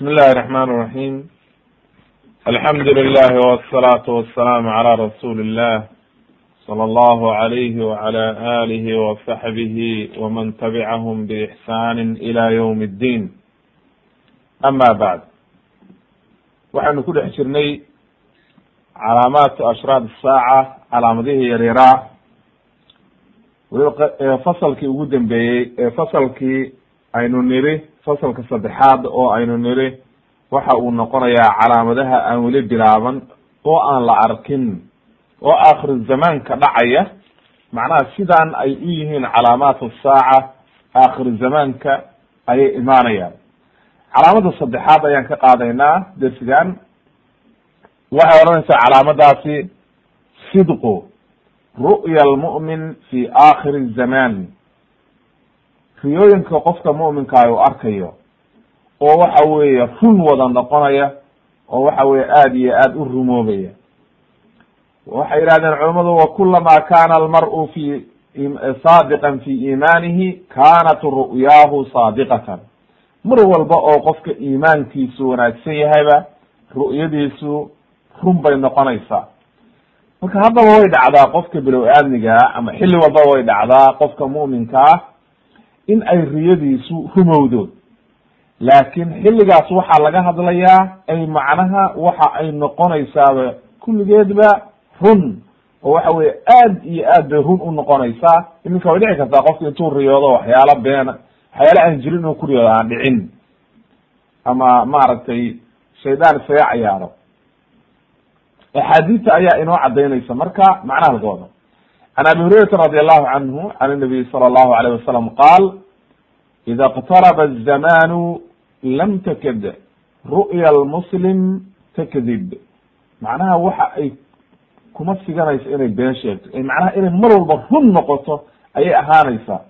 بسم الله الرحمن الرحيم الحمد لله والصلاة والسلام على رسول الله صلى الله عليه وعلى آله وصحبه ومن تبعهم بإحسان إلى يوم الدين أما بعد waxaynu ku dhex jirnay calaamaatu ashraad الsaaca calaamadihii yaryaraa weliba fasalkii ugu dambeeyey ee fasalkii aynu niri fasalka saddexaad oo aynu niri waxa uu noqonayaa calaamadaha aan weli bilaaban oo aan la arkin oo aakhiru zamaanka dhacaya. Macnaha sidaan ay u yihiin calaamaat asaaca aakhiru zamaanka ayay imaanayaan. Calaamada saddexaad ayaan ka qaadaynaa dersigan waxay odhanaysaa calaamadaasi sidqu ru'ya almu'min fi aakhiri zaman riyooyinka qofka mu'minka uu arkayo oo waxa weeye run wada noqonaya oo waxa weye aada iyo aada u rumoobaya. Waxay yidhahdeen culamadu wakulama kana almar'u fi saadiqan fi iimaanihi kanat ru'yaahu saadiqatan. Mar walba oo qofka iimaankiisu wanaagsan yahayba ru'yadiisu run bay noqonaysaa marka haddaba way dhacdaa qofka bilow aadmigaa ama xilli walbaba way dhacdaa qofka mu'minka ah in ay riyadiisu rumowdo. Laakiin xilligaas waxaa laga hadlayaa ay macnaha waxa ay noqonaysaaba kulligeedba run oo waxa weye aad iyo aad bay run u noqonaysaa. Iminka way dhici kartaa qofka intuu riyoodo waxyaalo beena waxyaala aan jirin inuu ku riyoodo aan dhicin. Ama maaragtay shaydaan isaga cayaaro. Axaadiista ayaa inoo cadaynaysa marka macnaha laga wado can abi hurayrata radi allahu canhu can nabiy sala allahu alayh wasalam qaal ida اqtaraba الzamanu lam takad ru'ya almuslim takdib macnaha waxa ay kuma siganayso inay been sheegto macnaha inay mar walba run noqoto ayay ahaanaysaa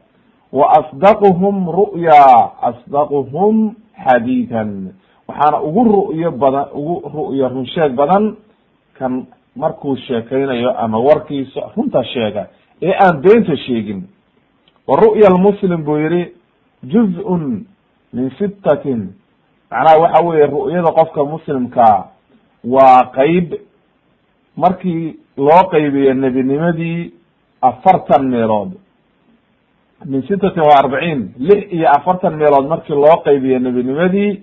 wa asdaquhum ru'ya asdaquhum xadiidan waxaana ugu ru'yo badan ugu ru'yo run sheeg badan kan markuu sheekaynayo ama warkiisa runta sheega ee aan beenta sheegin. Wa ru'ya almuslim buu yihi juz-un min sittatin. Macnaha waxa weeye ru'yada qofka muslimkaa waa qeyb markii loo qaybiyo nebinimadii afartan meelood min sittatin wa arbaciin lix iyo afartan meelood markii loo qaybiyo nebinimadii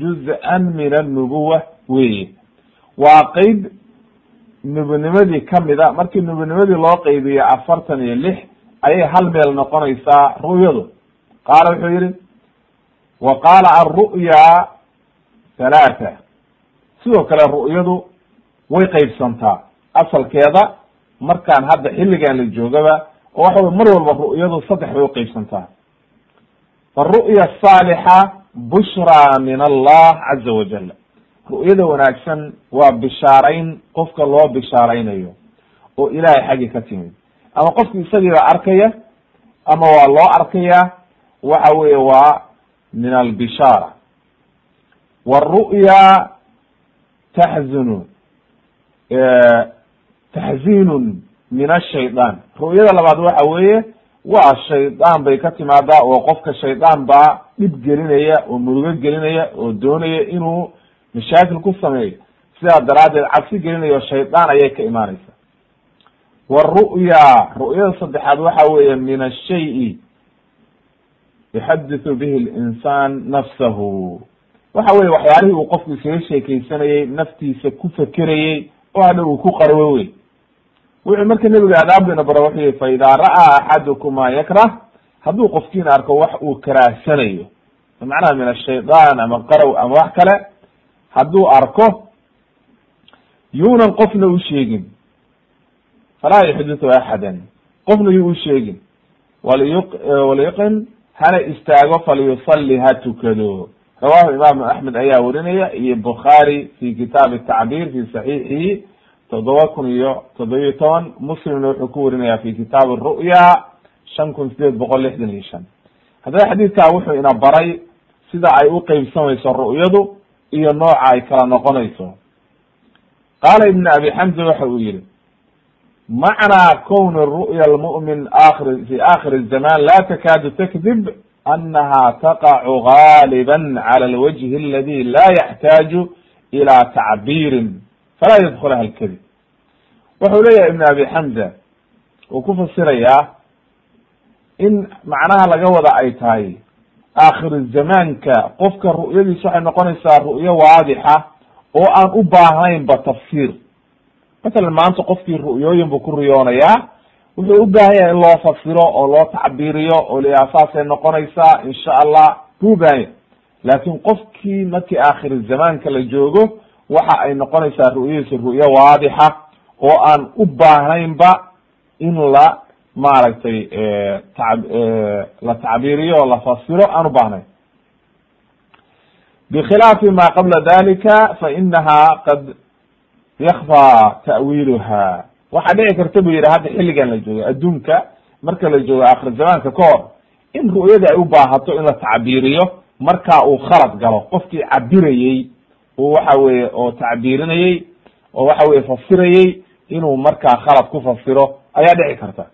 juz-an min annubuwa weye waa qeyb nubinimadii kamida markii nubinimadii loo qaybiyo afartan iyo lix ayay hal meel noqonaysaa ru'yadu. Qaala wuxuu yihi wa qaala alru'ya halaata sidoo kale ru'yadu way qeybsantaa asalkeeda markaan hadda xilligan la joogaba oo waxa mar walba ru'yadu saddex bay uqeybsantaa faru'ya asaalixa bushra min allah caza wajal ru'yada wanaagsan waa bishaarayn qofka loo bishaaraynayo oo ilaahay xaggi ka timid. Ama qofki isagiiba arkaya ama waa loo arkaya waxa weeye waa min albishaara wاru'ya taxzunu taxzinun min ashaydan ru'yada labaad waxa weeye waa shaydaan bay ka timaadaa oo qofka shaydaan baa dhib gelinaya oo murugo gelinaya oo doonaya inuu mashaakil ku sameeyo sidaa daraaddeed cabsi gelinayo shaydaan ayay ka imaanaysa waru'ya ru'yada saddexaad waxa weeye min ashay yuxadithu bihi linsaan nafsahu. Waxa weye waxyaalihii uu qofku isaga sheekeysanayey naftiisa ku fekerayey oo hadha uu ku qarwo wey wuxuu marka nebiga adaabdina bara wuxuu yihi fa ra'aa axadukum ma yakrah hadduu qofkiina arko wax uu karaahsanayo. Macnaha min ashaydan ama qarow ama wax kale hadduu arko yuunan qofna u sheegin. Falaa yuxdithu axadan. Qofna yuu u sheegin. Waliyu waliyuqin hana istaago falyusalli ha tukado. Rawahu imaamu axmed ayaa warinaya iyo bukhaari fi kitaabi tacbir fi saxiixihi toddoba kun iyo toddobiyo toban muslimna wuxuu ku warinaya fi kitaabi ru'ya shan kun sideed boqol lixdan iyo shan. Haddaba xadiidkaa wuxuu ina baray sida ay u qeybsamayso ru'yadu iyo nooca ay kala noqonayso. Qaala ibn abi xamza waxa uu yihi macnaa kowni ru'ya almu'min akhir fi akhiri zaman la takaadu takdib anaha taqacu gaaliba cala alwajhi aladi la yaxtaaju ila tacbiirin falaa yadkulaha alkadib wuxuu leeyahay ibn abi xamza uu ku fasirayaa in macnaha laga wada ay tahay aakhiru zamaanka qofka ru'yadiis waxay noqonaysaa ru'yo waadixa oo aan u baahnaynba tafsiir. Masalan maanta qofkii ru'yooyin buu ku riyoonayaa wuxuu u baahan yahay in loo fasiro oo loo tacbiiriyo oo layaha saasay noqonaysaa insha allah buu u baahan yahy laakin qofkii markii aakhiri zamaanka la joogo waxa ay noqonaysaa ru'yadiisa ru'yo waadixa oo aan u baahnaynba in la maaragtay ta la tacbiiriyo oo la fasiro aan u baahnayn. Bkhilaafi ma qabla dalika fainaha qad yakfى ta'wiiluha waxaa dhici karta bu yihi hadda xilligan la joogo adduunka marka la joogo akhir zamaanka ka hor in ru'yada ay u baahato in la tacbiiriyo marka uu khalad galo. Qofkii cabirayey oo waxa weye oo tacbiirinayey oo waxa weye fasirayey inuu markaa khalad ku fasiro ayaa dhici karta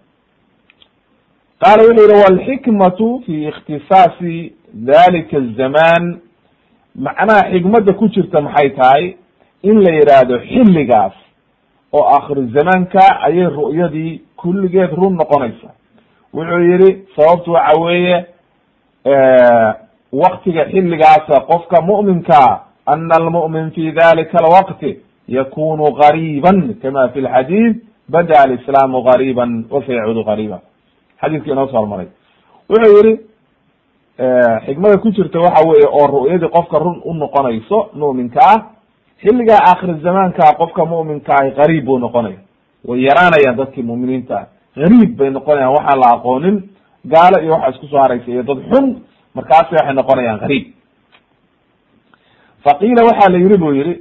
qaala wuxuu yihi walxikmatu fi ikhtisaasi dalika الzaman macnaha xikmadda ku jirta maxay tahay? In la yidhaahdo xilligaas oo akhiru zamaanka ayay ru'yadii kulligeed run noqonaysa. Wuxuu yihi sababtu waxa weeye waktiga xilligaasa qofka mu'minkaa ana almu'min fi dalika alwaqti yakunu gariiban kama fi lxadiid bada alislaamu gariiban wasayacuudu gariiba xadiidki inoo soo hormaray. Wuxuu yihi xikmada ku jirta waxa weeye oo ru'yadii qofka run u noqonayso mu'minka ah xilligaa aakhir zamaanka qofka mu'minka ahi gariib buu noqonaya. Way yaraanayaan dadkii mu'miniinta ah. Gariib bay noqonayaan waxaan la aqoonin gaalo iyo waxa isku soo haraysa iyo dad xun markaasi waxay noqonayaan gariib faqiila waxaa la yiri bu yihi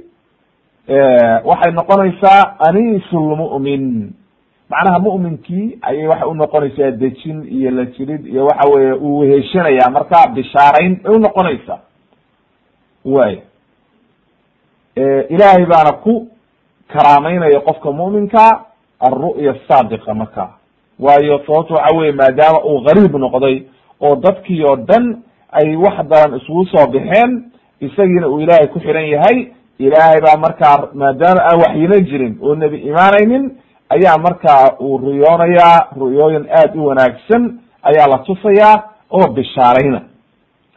waxay noqonaysaa anisu lmu'min macnaha mu'minkii ayay waxay unoqonaysaa dejin iyo la jirid iyo waxa weye uu weheshanaya marka bishaarayn ay unoqonaysaa way ilaahay baana ku karaameynaya qofka mu'minka alru'ya asaadiqa marka. Waayo sababto waxa weye maadaama uu gariib noqday oo dadkii oo dhan ay wax daran isugu soo baxeen isagiina uu ilaahay ku xiran yahay ilaahay baa markaa maadaama aan waxyina jirin oo nebi imaanaynin ayaa markaa uu riyoonayaa ru'yooyin aad u wanaagsan ayaa la tusayaa oo bishaarayna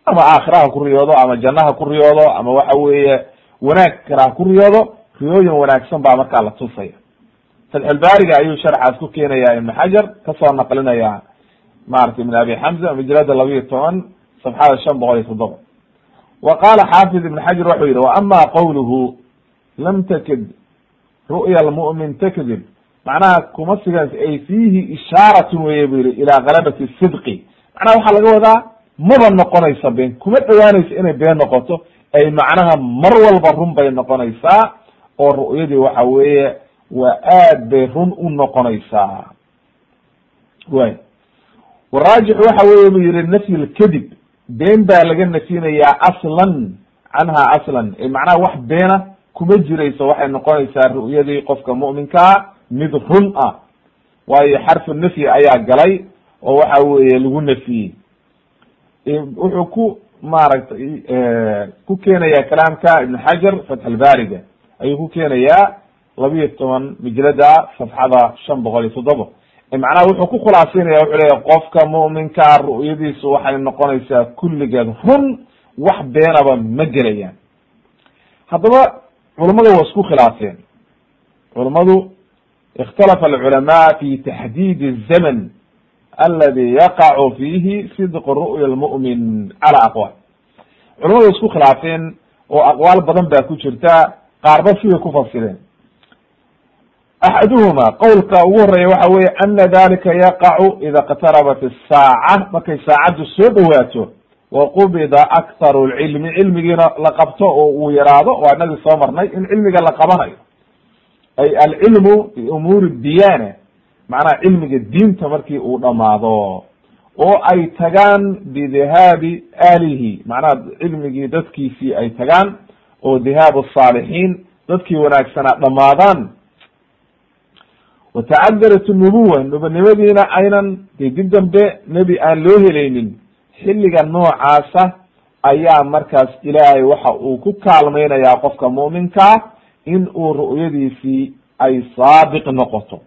ama aakhiraha ku riyoodo ama jannaha ku riyoodo ama waxa weeye wanaag kale ku riyoodo riyooyin wanaagsan baa markaa la tusaya. Fatxulbaariga ayuu sharxaas ku keenaya ibn xajar ka soo naqlinaya maratay ibn abi xamza majlada labiyo toban safxada shan boqol iyo toddoba. Wa qala xaafid ibn xajar wuxuu yihi waama qawluhu lam takid ru'ya lmu'min takdib macnaha kuma sigan ay fiihi ishaaratun weye bu yihi ilaa galabati sidqi. Macnaha waxaa laga wadaa maba noqonaysa been. Kuma dhowaanaysa inay been noqoto. Ay macnaha mar walba run bay noqonaysaa oo ru'yadii waxa weeye waa aad bay run u noqonaysaa. Way waraajix waxa weye bu yihi nafyi lkadib been baa laga nafinayaa aslan canha aslan. Macnaha wax beena kuma jirayso waxay noqonaysaa ru'yadii qofka mu'minkaa mid run ah. Waayo xarfu nafyi ayaa galay oo waxa weeye lagu nafiyey wuxuu ku maaragtay ku keenaya kalaamka ibn xajar fatxulbaariga ayuu ku keenayaa labiyo toban mijlada safxada shan boqol iyo toddoba macnaha wuxuu ku khulaasinaya wuxuu leeya qofka mu'minkaa ru'yadiisu waxay noqonaysaa kulligeed run wax beenaba ma gelayaan. Haddaba culummada waa isku khilaafeen. Culummadu ikhtalafa alculamaa fi taxdiid الzamn aladi yaqacu fihi sidq ru'ya lmu'min cala aqwaal culamadu isku khilaafeen oo aqwaal badan baa ku jirta qaarba siday ku fasireen axaduhuma qowlka ugu horeeya waxa weye ana dalika yaqacu ida اqtarabat الsaaca markay saacaddu soo dhowaato wa qubida akharu lcilmi cilmigiina la qabto oo uu yaraado waa inagii soo marnay in cilmiga la qabanayo ay alcilmu bi umuuri diyana macnaha cilmiga diinta markii uu dhamaado oo ay tagaan bidihaabi ahlihi macnaha cilmigii dadkiisii ay tagaan. Oo dihaabu saalixiin dadkii wanaagsanaa dhamaadaan watacadarat nubuwa nubanimadiina aynan de dib dambe nebi aan loo helaynin. Xilliga noocaasa ayaa markaas ilaahay waxa uu ku kaalmaynayaa qofka mu'minkaa in uu ru'yadiisii ay saadiq noqoto.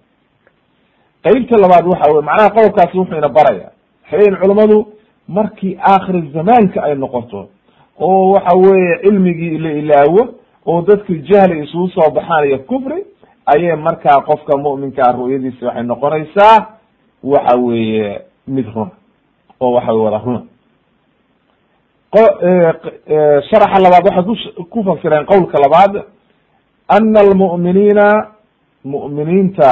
Qeybta labaad waxa weye macnaha qodobkaasi wuxuu ina baraya waxay leyihin culammadu markii aakhiri zamaanka ay noqoto oo waxa weeye cilmigii la ilaawo oo dadki jahli isugu soo baxaan iyo kufri ayay markaa qofka mu'minkaa ru'yadiisi waxay noqonaysaa waxa weeye mid runa oo waxa wey wada runa. Sharaxa labaad waxay ku ku fasireen qowlka labaad ana almu'miniina mu'miniinta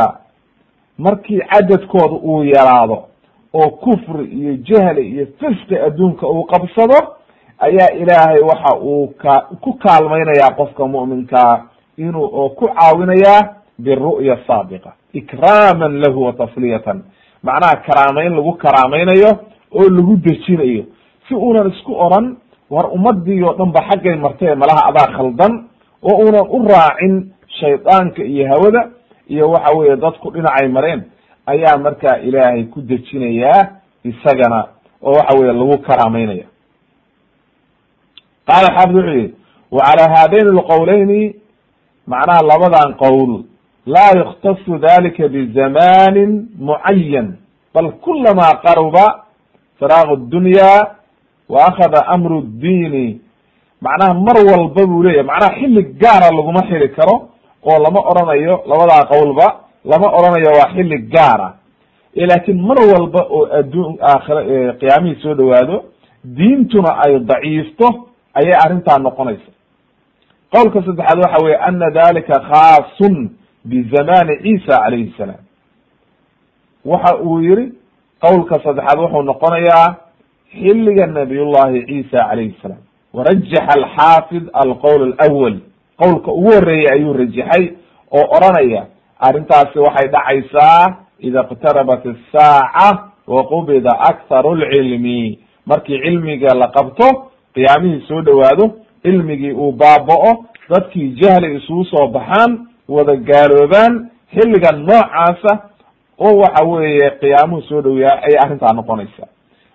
markii cadadkooda uu yaraado oo kufri iyo jahli iyo fisqi adduunka uu qabsado ayaa ilaahay waxa uu ka ku kaalmaynayaa qofka mu'minkaa inuu oo ku caawinayaa biru'ya saadiqa ikraaman lahu wa tasliyatan macnaha karaamayn lagu karaamaynayo oo lagu dejinayo si unan isku oran war ummadii oo dhan ba xaggay martee malaha adaa khaldan oo unan u raacin shaydaanka iyo hawada iyo waxa weeye dadku dhinacay mareen ayaa markaa ilaahay ku dejinayaa isagana oo waxa weye lagu karaameynaya qaala xaafid wuxuu yihi wa calaa haadayn lqowleyni macnaha labadan qowl laa yuktasu dalika bizamanin mucayan bal kulama qaruba firaaq dunya wa akhada amru ddiini macnaha mar walba buu leyahy macnaha xilli gaara laguma xili karo oo lama oranayo labadaa qowlba lama oranayo waa xilli gaara laakiin mar walba oo adduun aakhira qiyaamihii soo dhawaado diintuna ay daciifto ayay arrintaa noqonaysa. Qowlka saddexaad waxa weye ana dalika khaasun bizamani ciisa calayhi salaam. Waxa uu yihi qowlka saddexaad wuxuu noqonayaa xilliga nabiyullahi ciisa calayhi salaam warajaxa alxaafid alqowl alawal qowlka ugu horeeyay ayuu rajaxay oo oranaya arrintaasi waxay dhacaysaa ida iqtarabat asaaca wa qubida akharu lcilmi markii cilmiga la qabto qiyaamihii soo dhowaado cilmigii uu baaba'o dadkii jahli isugu soo baxaan wada gaaloobaan xilliga noocaasa oo waxa weeye qiyaamuhu soo dhoweyaa ayay arrintaa noqonaysaa.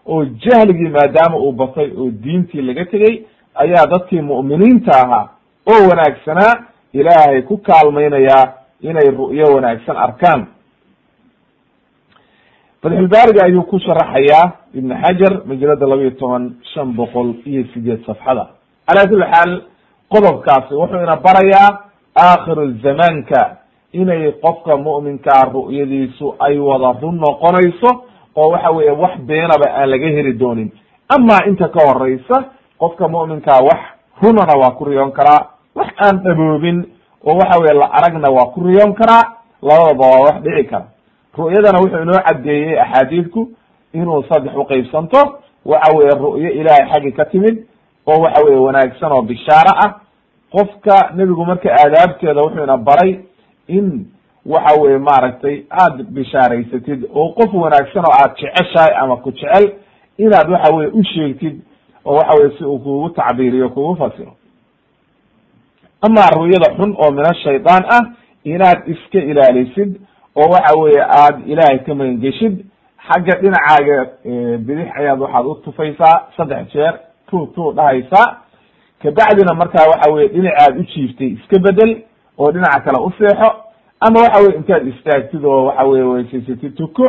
Oo jahligii maadaama uu batay oo diintii laga tegey ayaa dadkii mu'miniinta ahaa oo wanaagsanaa ilaahay ku kaalmaynayaa inay ru'yo wanaagsan arkaan. Fatxulbaariga ayuu ku sharaxayaa ibn xajar majalada laba iyo toban shan boqol iyo sideed safxada. Calaa kuli xaal qodobkaasi wuxuu ina barayaa aakhiru zamaanka inay qofka mu'minkaa ru'yadiisu ay wada run noqonayso oo waxa weeye wax beenaba aan laga heli doonin. Amaa inta ka horeysa qofka mu'minkaa wax runana waa ku riyoon karaa wax aan dhaboobin oo waxa weye la aragna waa ku riyoon karaa labadaba waa wax dhici kara. Ru'yadana wuxuu inoo caddeeyey axaadiidku inuu saddex uqeybsanto waxa weye ru'yo ilaahay xaggi ka timid oo waxa weye wanaagsan oo bishaaro ah. Qofka nebigu marka aadaabteeda wuxuu ina baray in waxa weye maaragtay aad bishaaraysatid oo qof wanaagsan oo aad jeceshahay ama ku jecel inaad waxa weye u sheegtid oo waxa weye si uu kugu tacbiiriyo kugu fasiro. Amaa ru'yada xun oo min ashaytaan ah inaad iska ilaalisid oo waxa weye aad ilaahay ka magangeshid xagga dhinacaaga bidix ayaad waxaad u tufaysaa saddex jeer tu tu dhahaysaa. Kabacdina markaa waxa weye dhinacaad u jiiftay iska bedel oo dhinaca kale u seexo ama waxa weye intaad istaagtid oo waxa weye weysaysatid tuko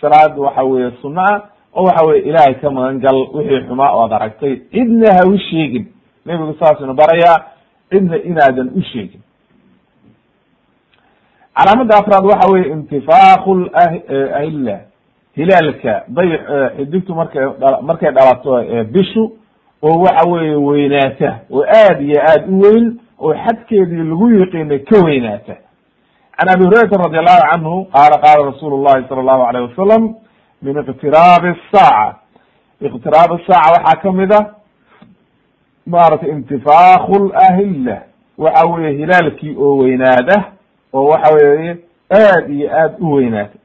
salaad waxa weye sunno ah oo waxa weye ilaahay ka magan gal wixii xumaa oad aragtay cidna ha u sheegin. Nebigu saasuna barayaa cidna inaadan u sheegin. Calaamada afraad waxa weye intifaaku ahilla hilaalka day xidigtu markay markay dhalato bishu oo waxa weye weynaata oo aad iyo aad u weyn oo xadkeedii lagu yiqiinay ka weynaata. Can abi hurayrata radi allahu canhu qaala qaala rasuulu llahi sala allahu alayh wasalam min iqtiraabi asaaca iqtiraab asaaca waxaa ka mid a maaragtay intifaaku lahilla waxa weye hilaalkii oo weynaada oo waxa weeye aad iyo aad u weynaata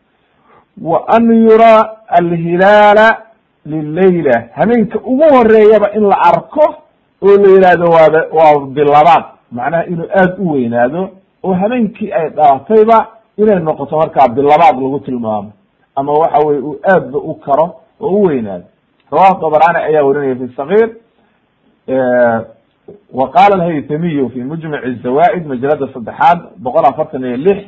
wa an yura alhilaala lileyla habeenka ugu horeeyaba in la arko oo la yihahdo waaba waa bilabaad. Macnaha inuu aad u weynaado oo habeenkii ay dhalatayba inay noqoto markaa bilabaad lagu tilmaamo ama waxa weye uu aadba u karo oo u weynaado rawahu dabrani ayaa warinaya fi sagiir wa qala alhaytamiyu fi mujmac zawa'id majalada saddexaad boqol afartan iyo lix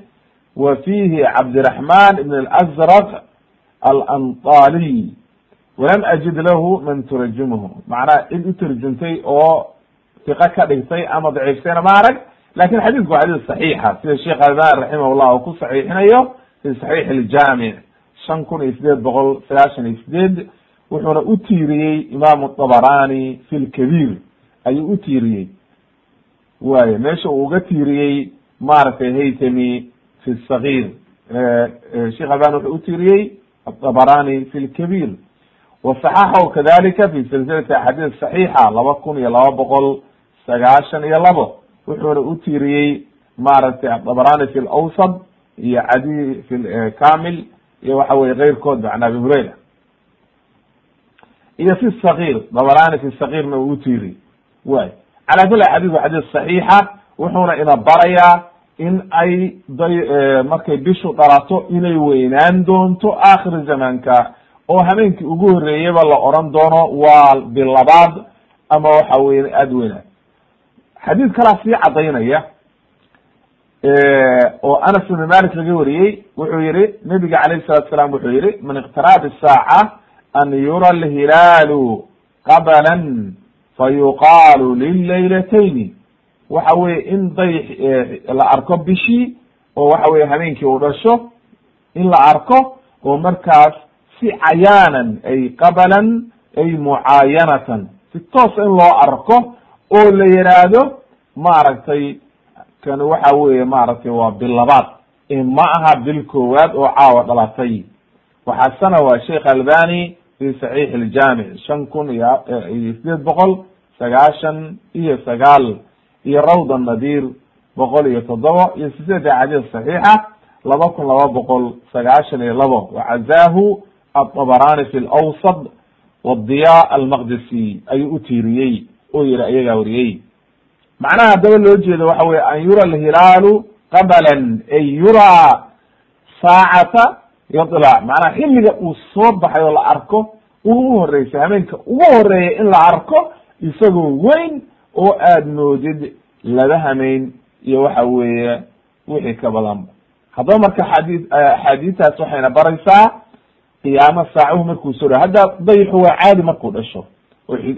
wa fihi cabdiraxman ibn alazraq alanطaliy walam ajid lahu man turajumuhu macnaha cid u tarjumtay oo tiqa ka dhigtay ama daciiftayna ma arag laakiin xadiisku waa xadiis saxiixa sida sheekh albani raximah uu ku saxiixinayo fi saxiix ljaamic shan kun iyo sideed boqol sagaashan iyo sideed wuxuuna u tiiriyey imaamu dabarani fi lkabiir ayuu u tiiriyey. Wayo meesha uu uga tiiriyey maaragtay haytami fi sagiir. Sheekh albani wuxuu utiiriyey adabarani fi lkabiir wasaxaxahu kadalika fi silsilati axaadiis saxiixa laba kun iyo laba boqol sagaashan iyo labo. Wuxuuna u tiiriyey maaragtay adabarani fi lawsad iyo cadi fi kamil iyo waxa weye keyrkood an abi hurayra. Iyo fi sagiir dabarani fi sagiirna uu utiiriyey way cala kuli xadis wa xadiis saxiixa wuxuuna ina barayaa in ay day markay bishu dhalato inay weynaan doonto aakhir zamanka oo habeenkii ugu horreeyaba la oran doono waa bilabaad ama waxa weye aada weynaan xadiid kalaa sii cadaynaya oo anas ibn malik laga wariyey wuxuu yihi nabiga alayh salatu salam wuxuu yihi min iqtiraab saaca an yura alhilaalu qablan fayuqaalu lilaylatayni waxa weye in dayx la arko bishii oo waxa weye habeenkii uu dhasho in la arko oo markaas si cayaanan ay qabalan ay mucaayanatan si toos in loo arko oo la yiraahdo maaragtay kan waxa weye maaragtay waa bil labaad. Ma aha bil koowaad oo caawa dhalatay. Waxaasana waa sheikh albani fi saxiix iljamic shan kun iyo iyo sideed boqol sagaashan iyo sagaal iyo rawda nadir boqol iyo toddoba iyo sideed axaadiis saxiixa laba kun laba boqol sagaashan iyo labo. Wacazahu adabarani fi lawsad wadiya almaqdisi. Ayuu utiiriyey oo yihi ayagaa wariyey macnaha haddaba loo jeedo waxa weye an yura alhilaalu qablan ay yura saacata yadlac macnaha xilliga uu soo baxay oo la arko ugu horeysay habeenka ugu horreeya in la arko isagoo weyn oo aad moodid laba hameyn iyo waxa weeye wixii ka badanba haddaba marka xadi axaadiistaas waxayna baraysaa qiyaamo saacuhu markuu soo dha hadda dayixu waa caadi markuu dhasho.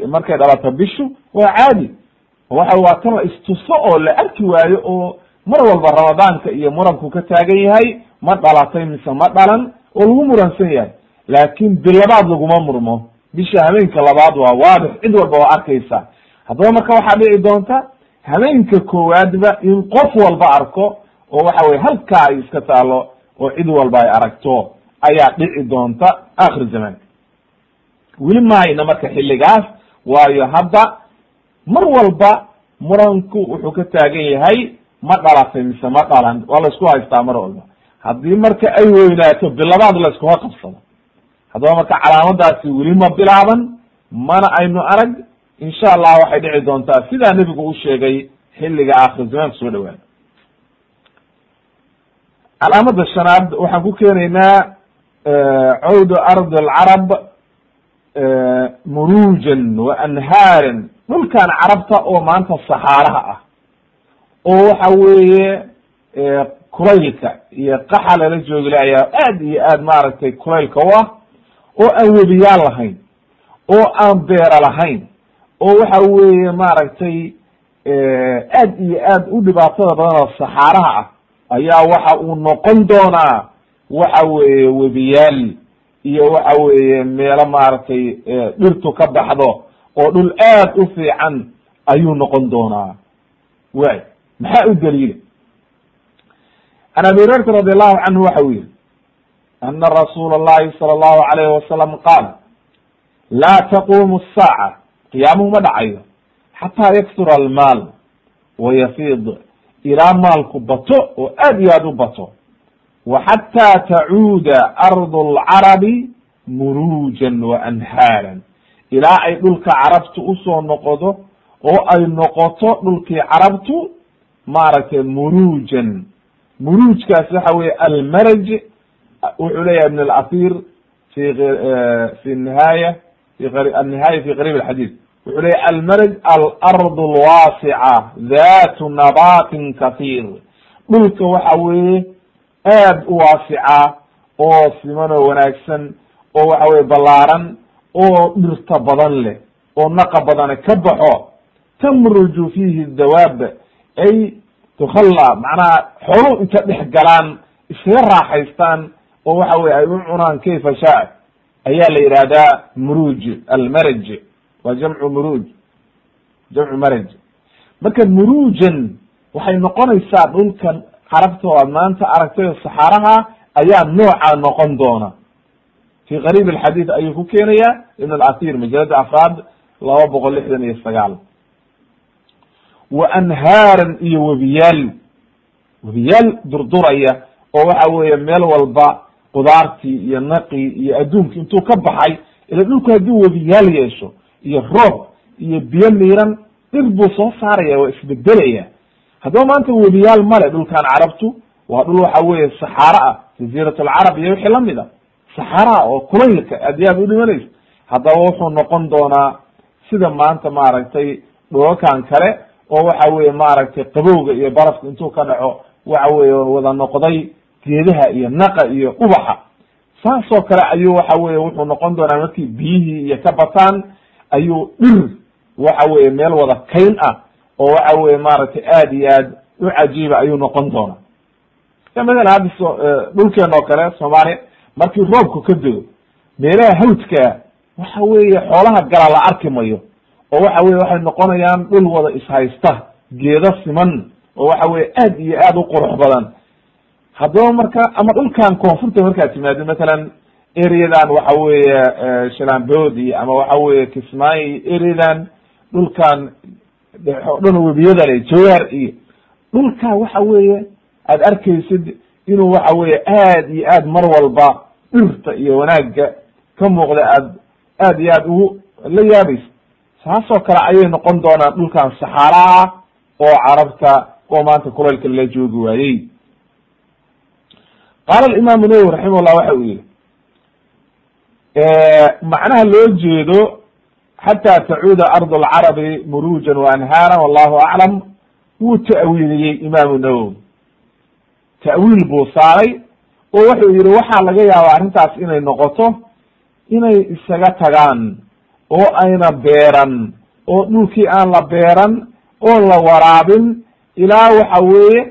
Markay dhalato bishu waa caadi waxa waa tan la istuso oo la arki waayo oo mar walba ramadaanka iyo muranku ka taagan yahay ma dhalatay mise ma dhalan oo lagu muransan yahay. Laakin bilabaad laguma murmo. Bisha habeenka labaad waa waadix cid walba waa arkaysa. Haddaba marka waxaa dhici doonta habeenka koowaadba in qof walba arko oo waxa weye halkaa ay iska taalo oo cid walba ay aragto ayaa dhici doonta akhir zamanka weli mahayna marka xilligaas waayo hadda mar walba muranku wuxuu ka taagan yahay ma dhalatay mise ma dhalan waa la isku haystaa mar walba. Haddii marka ay weynaato bilabaad la iskuha qabsado. Haddaba marka calaamadaasi weli ma bilaaban mana aynu arag insha allah waxay dhici doontaa sidaa nebigu u sheegay xilliga aakhir zamaanka soo dhawaada calaamada shanaad waxaan ku keenaynaa cawdu ardi alcarab murujan wa anhaaran dhulkan carabta oo maanta saxaaraha ah. Oo waxa weeye kulaylka iyo qaxa lala ayaa aad iyo aad maaragtay kulaylka u ah. Oo aan webiyaal lahayn. Oo aan beera lahayn. Oo waxa weeye maaragtay aad iyo aad u dhibaatada badan oo saxaaraha ah ayaa waxa uu noqon doonaa waxa weeye webiyaal iyo waxa weeye meelo maaragtay dhirtu ka baxdo oo dhul aad u fiican ayuu noqon doonaa. Way maxaa u daliila? An abi hurayrata radi allahu canhu waxa uu yihi ana rasuula allahi sala allahu alayhi wasalam qaal laa taqumu الsaaca qiyaamuhu ma dhacayo xataa yaksura almaal wayafiid ilaa maalku bato oo aad iyo aad u bato wa xataa tacuuda ardu alcarabi muruujan wa anhaaran ilaa ay dhulka carabtu u soo noqodo oo ay noqoto dhulkii carabtu maaragtay muruujan. Muruujkaas waxa weye almaraj wuxuu leeyahay ibn alathir fi fi nihaaya annihaaya fi qariib alxadiid wuxuu leeyay almarj alardu alwaasica datu nabatin kahiir dhulka waxa weeye aad u waasica oo siman wanaagsan oo waxa weye ballaaran oo dhirta badan leh oo naqa badane ka baxo tamruju fihi dawaab ay tukhalla macnaha xooluhu inta dhex galaan iskaga raaxaystaan oo waxa weye ay u cunaan kayfa shaa ayaa la yihahdaa muruj almaraj waa jamcu muruj jamcu maraj. Marka murujan waxay noqonaysaa dhulkan carabta oo aad maanta aragtay oo saxaaraha ayaa noocaa noqon doona fi qariib alxadiid ayuu ku keenaya ibn alathir majalada afraad laba boqol lixdan iyo sagaal wa anhaaran iyo webiyaal webiyaal durduraya oo waxa weeye meel walba qudaartii iyo naqii iyo adduunki intuu ka baxay ila dhulku haddii webiyaal yeesho iyo roob iyo biyo miiran dhir buu soo saaraya waa isbedelaya haddaba maanta webiyaal male dhulkan carabtu waa dhul waxa weeye saxaaro ah jaziirat alcarab iyo wixii la mid a saxaraa oo kulaylka aad iyo aad u dhimanaysa haddaba wuxuu noqon doonaa sida maanta maaragtay dhulalkan kale oo waxa weye maaragtay qabowga iyo barafka intuu ka dhaco waxa weye wada noqday geedaha iyo naqa iyo ubaxa. Saasoo kale ayuu waxa weye wuxuu noqon doonaa markii biyihii iyo ka bataan ayuu dhir waxa weye meel wada kayn ah oo waxa weye maaragtay aad iyo aad u cajiiba ayuu noqon doonaa. Mathalan hadda so dhulkeena oo kale soomaaliya markii roobku ka dego meelaha hawdkaa waxa weeye xoolaha gala la arki mayo oo waxa weye waxay noqonayaan dhul wada ishaysta geedo siman oo waxa weye aad iyo aad u qurux badan. Haddaba marka ama dhulkan koonfurta markaad timaado mathalan ereadan waxa weeye shalambodi ama waxa weye kismaayo ereadan dhulkan dhan webiyada le jawaar iyo dhulka waxa weeye aad arkaysid inuu waxa weye aad iyo aad mar walba dhirta iyo wanaagga ka muuqda aad aad iyo aad ugu la yaabaysa saasoo kale ayay noqon doonaan dhulkan saxaaraha oo carabta oo maanta kulaylka la joogi waayey. Qaala alimaamu nawowi raximahullah waxa uu yihi macnaha loo jeedo xata tacuuda ardu alcarabi murujan wa anhaaran wallahu aclam wuu ta'wiiliyey imaamu nawowi ta'wiil buu saaray oo wuxuu yihi waxaa laga yaabaa arrintaas inay noqoto inay isaga tagaan oo ayna beeran oo dhulkii aan la beeran oo la waraabin ilaa waxa weeye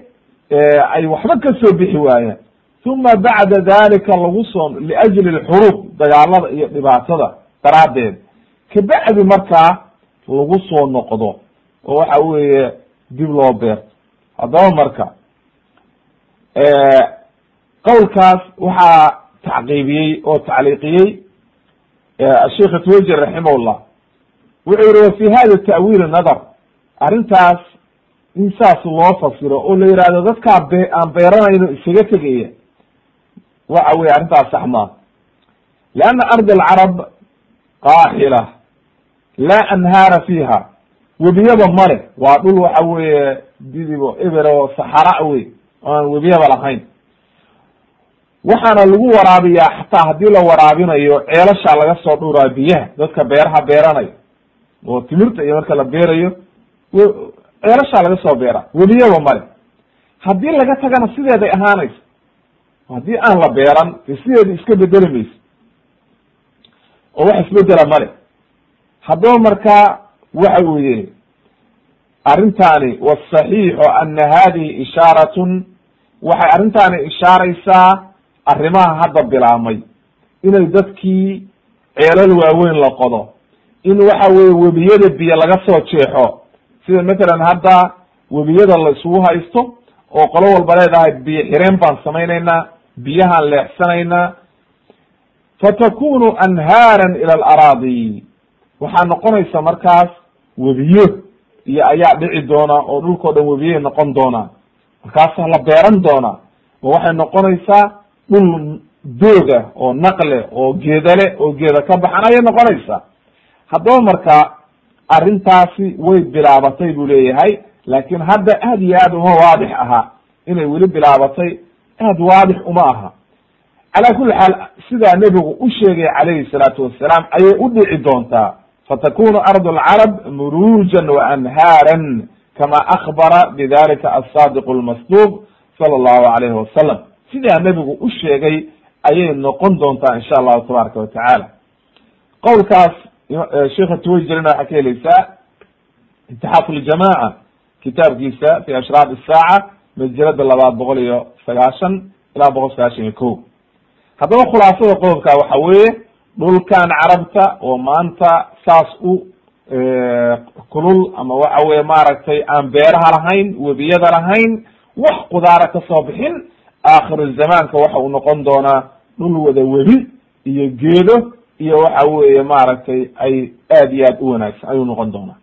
ay waxba ka soo bixi waayaan. Uma bacda dalika lagu soo liajli lxuruub dagaalada iyo dhibaatada daraaddeed. Kabacdi markaa lagu soo noqdo oo waxa weeye dib loo beerto. Haddaba marka qowlkaas waxaa tacqiibiyey oo tacliiqiyey sheikh twajir raximahullah. Wuxuu yihi wa fi hada ta'wiil nadar arrintaas in saas loo fasiro oo la yihahdo dadkaa be aan beeranayno isaga tegaya waxa weye arrintaas sax maa lianna ardi alcarab qaaxila laa anhaara fiiha webiyaba male waa dhul waxa weeye didibo eber oo saxara wey aan webiyaba lahayn. Waxaana lagu waraabiyaa xataa haddii la waraabinayo ceelashaa laga soo dhuuraa biyaha. Dadka beeraha beeranayo oo timirta iyo marka la beerayo ceelashaa laga soo beeraa weliyaba male haddii laga tagana sideeday ahaanaysa haddii aan la beeran de sideeda iska bedeli mayso oo wax isbedela male haddaba markaa waxa uu yihi arrintaani wasaxiixu ana hadihi ishaaratun waxay arrintaani ishaaraysaa arrimaha hadda bilaabmay. Inay dadkii ceelal waaweyn la qodo. In waxa weye webiyada biyo laga soo jeexo. Sida matalan hadda webiyada la isugu haysto oo qolo walba leedahay biyo xireen baan samaynaynaa biyahaan leexsanaynaa. Fatakunu anhaaran ila alaraadi waxaa noqonaysa markaas webiyo iyo ayaa dhici doona oo dhulkao dhan webiyay noqon doonaa markaasaa la beeran doonaa oo waxay noqonaysaa dhul dooga oo naqle oo geedale oo geeda ka baxan ayay noqonaysaa. Haddaba marka arrintaasi way bilaabatay buu leeyahay laakin hadda aad iyo aad uma waadix aha inay weli bilaabatay aad waadix uma aha. Calaa kuli xaal sidaa nebigu u sheegay calayhi salaatu wasalaam ayay u dhici doontaa fatakunu ardu alcarab muruujan wa anhaaran kama akbara bidalika asadiq lmasduuq sala allahu alayhi wasalam sidaa nebigu u sheegay ayay noqon doontaa insha allahu tabaaraka wa tacaala qowlkaas sheikha tuwayjerina waxaa ka helaysaa itixaaf ljamaca kitaabkiisa fi ashraab isaaca majalada labaad boqol iyo sagaashan ilaa boqol sagaashan iyo ko haddaba khulaasada qodobka waxa weeye dhulkan carabta oo maanta saas u kulul ama waxa weye maaragtay aan beeraha lahayn webiyada lahayn wax qudaara ka soo bixin aakhiru zamaanka waxa uu noqon doonaa dhul wada webi iyo geedo iyo waxa weeye maaragtay ay aad iyo aad u wanaagsan ayuu noqon doonaa.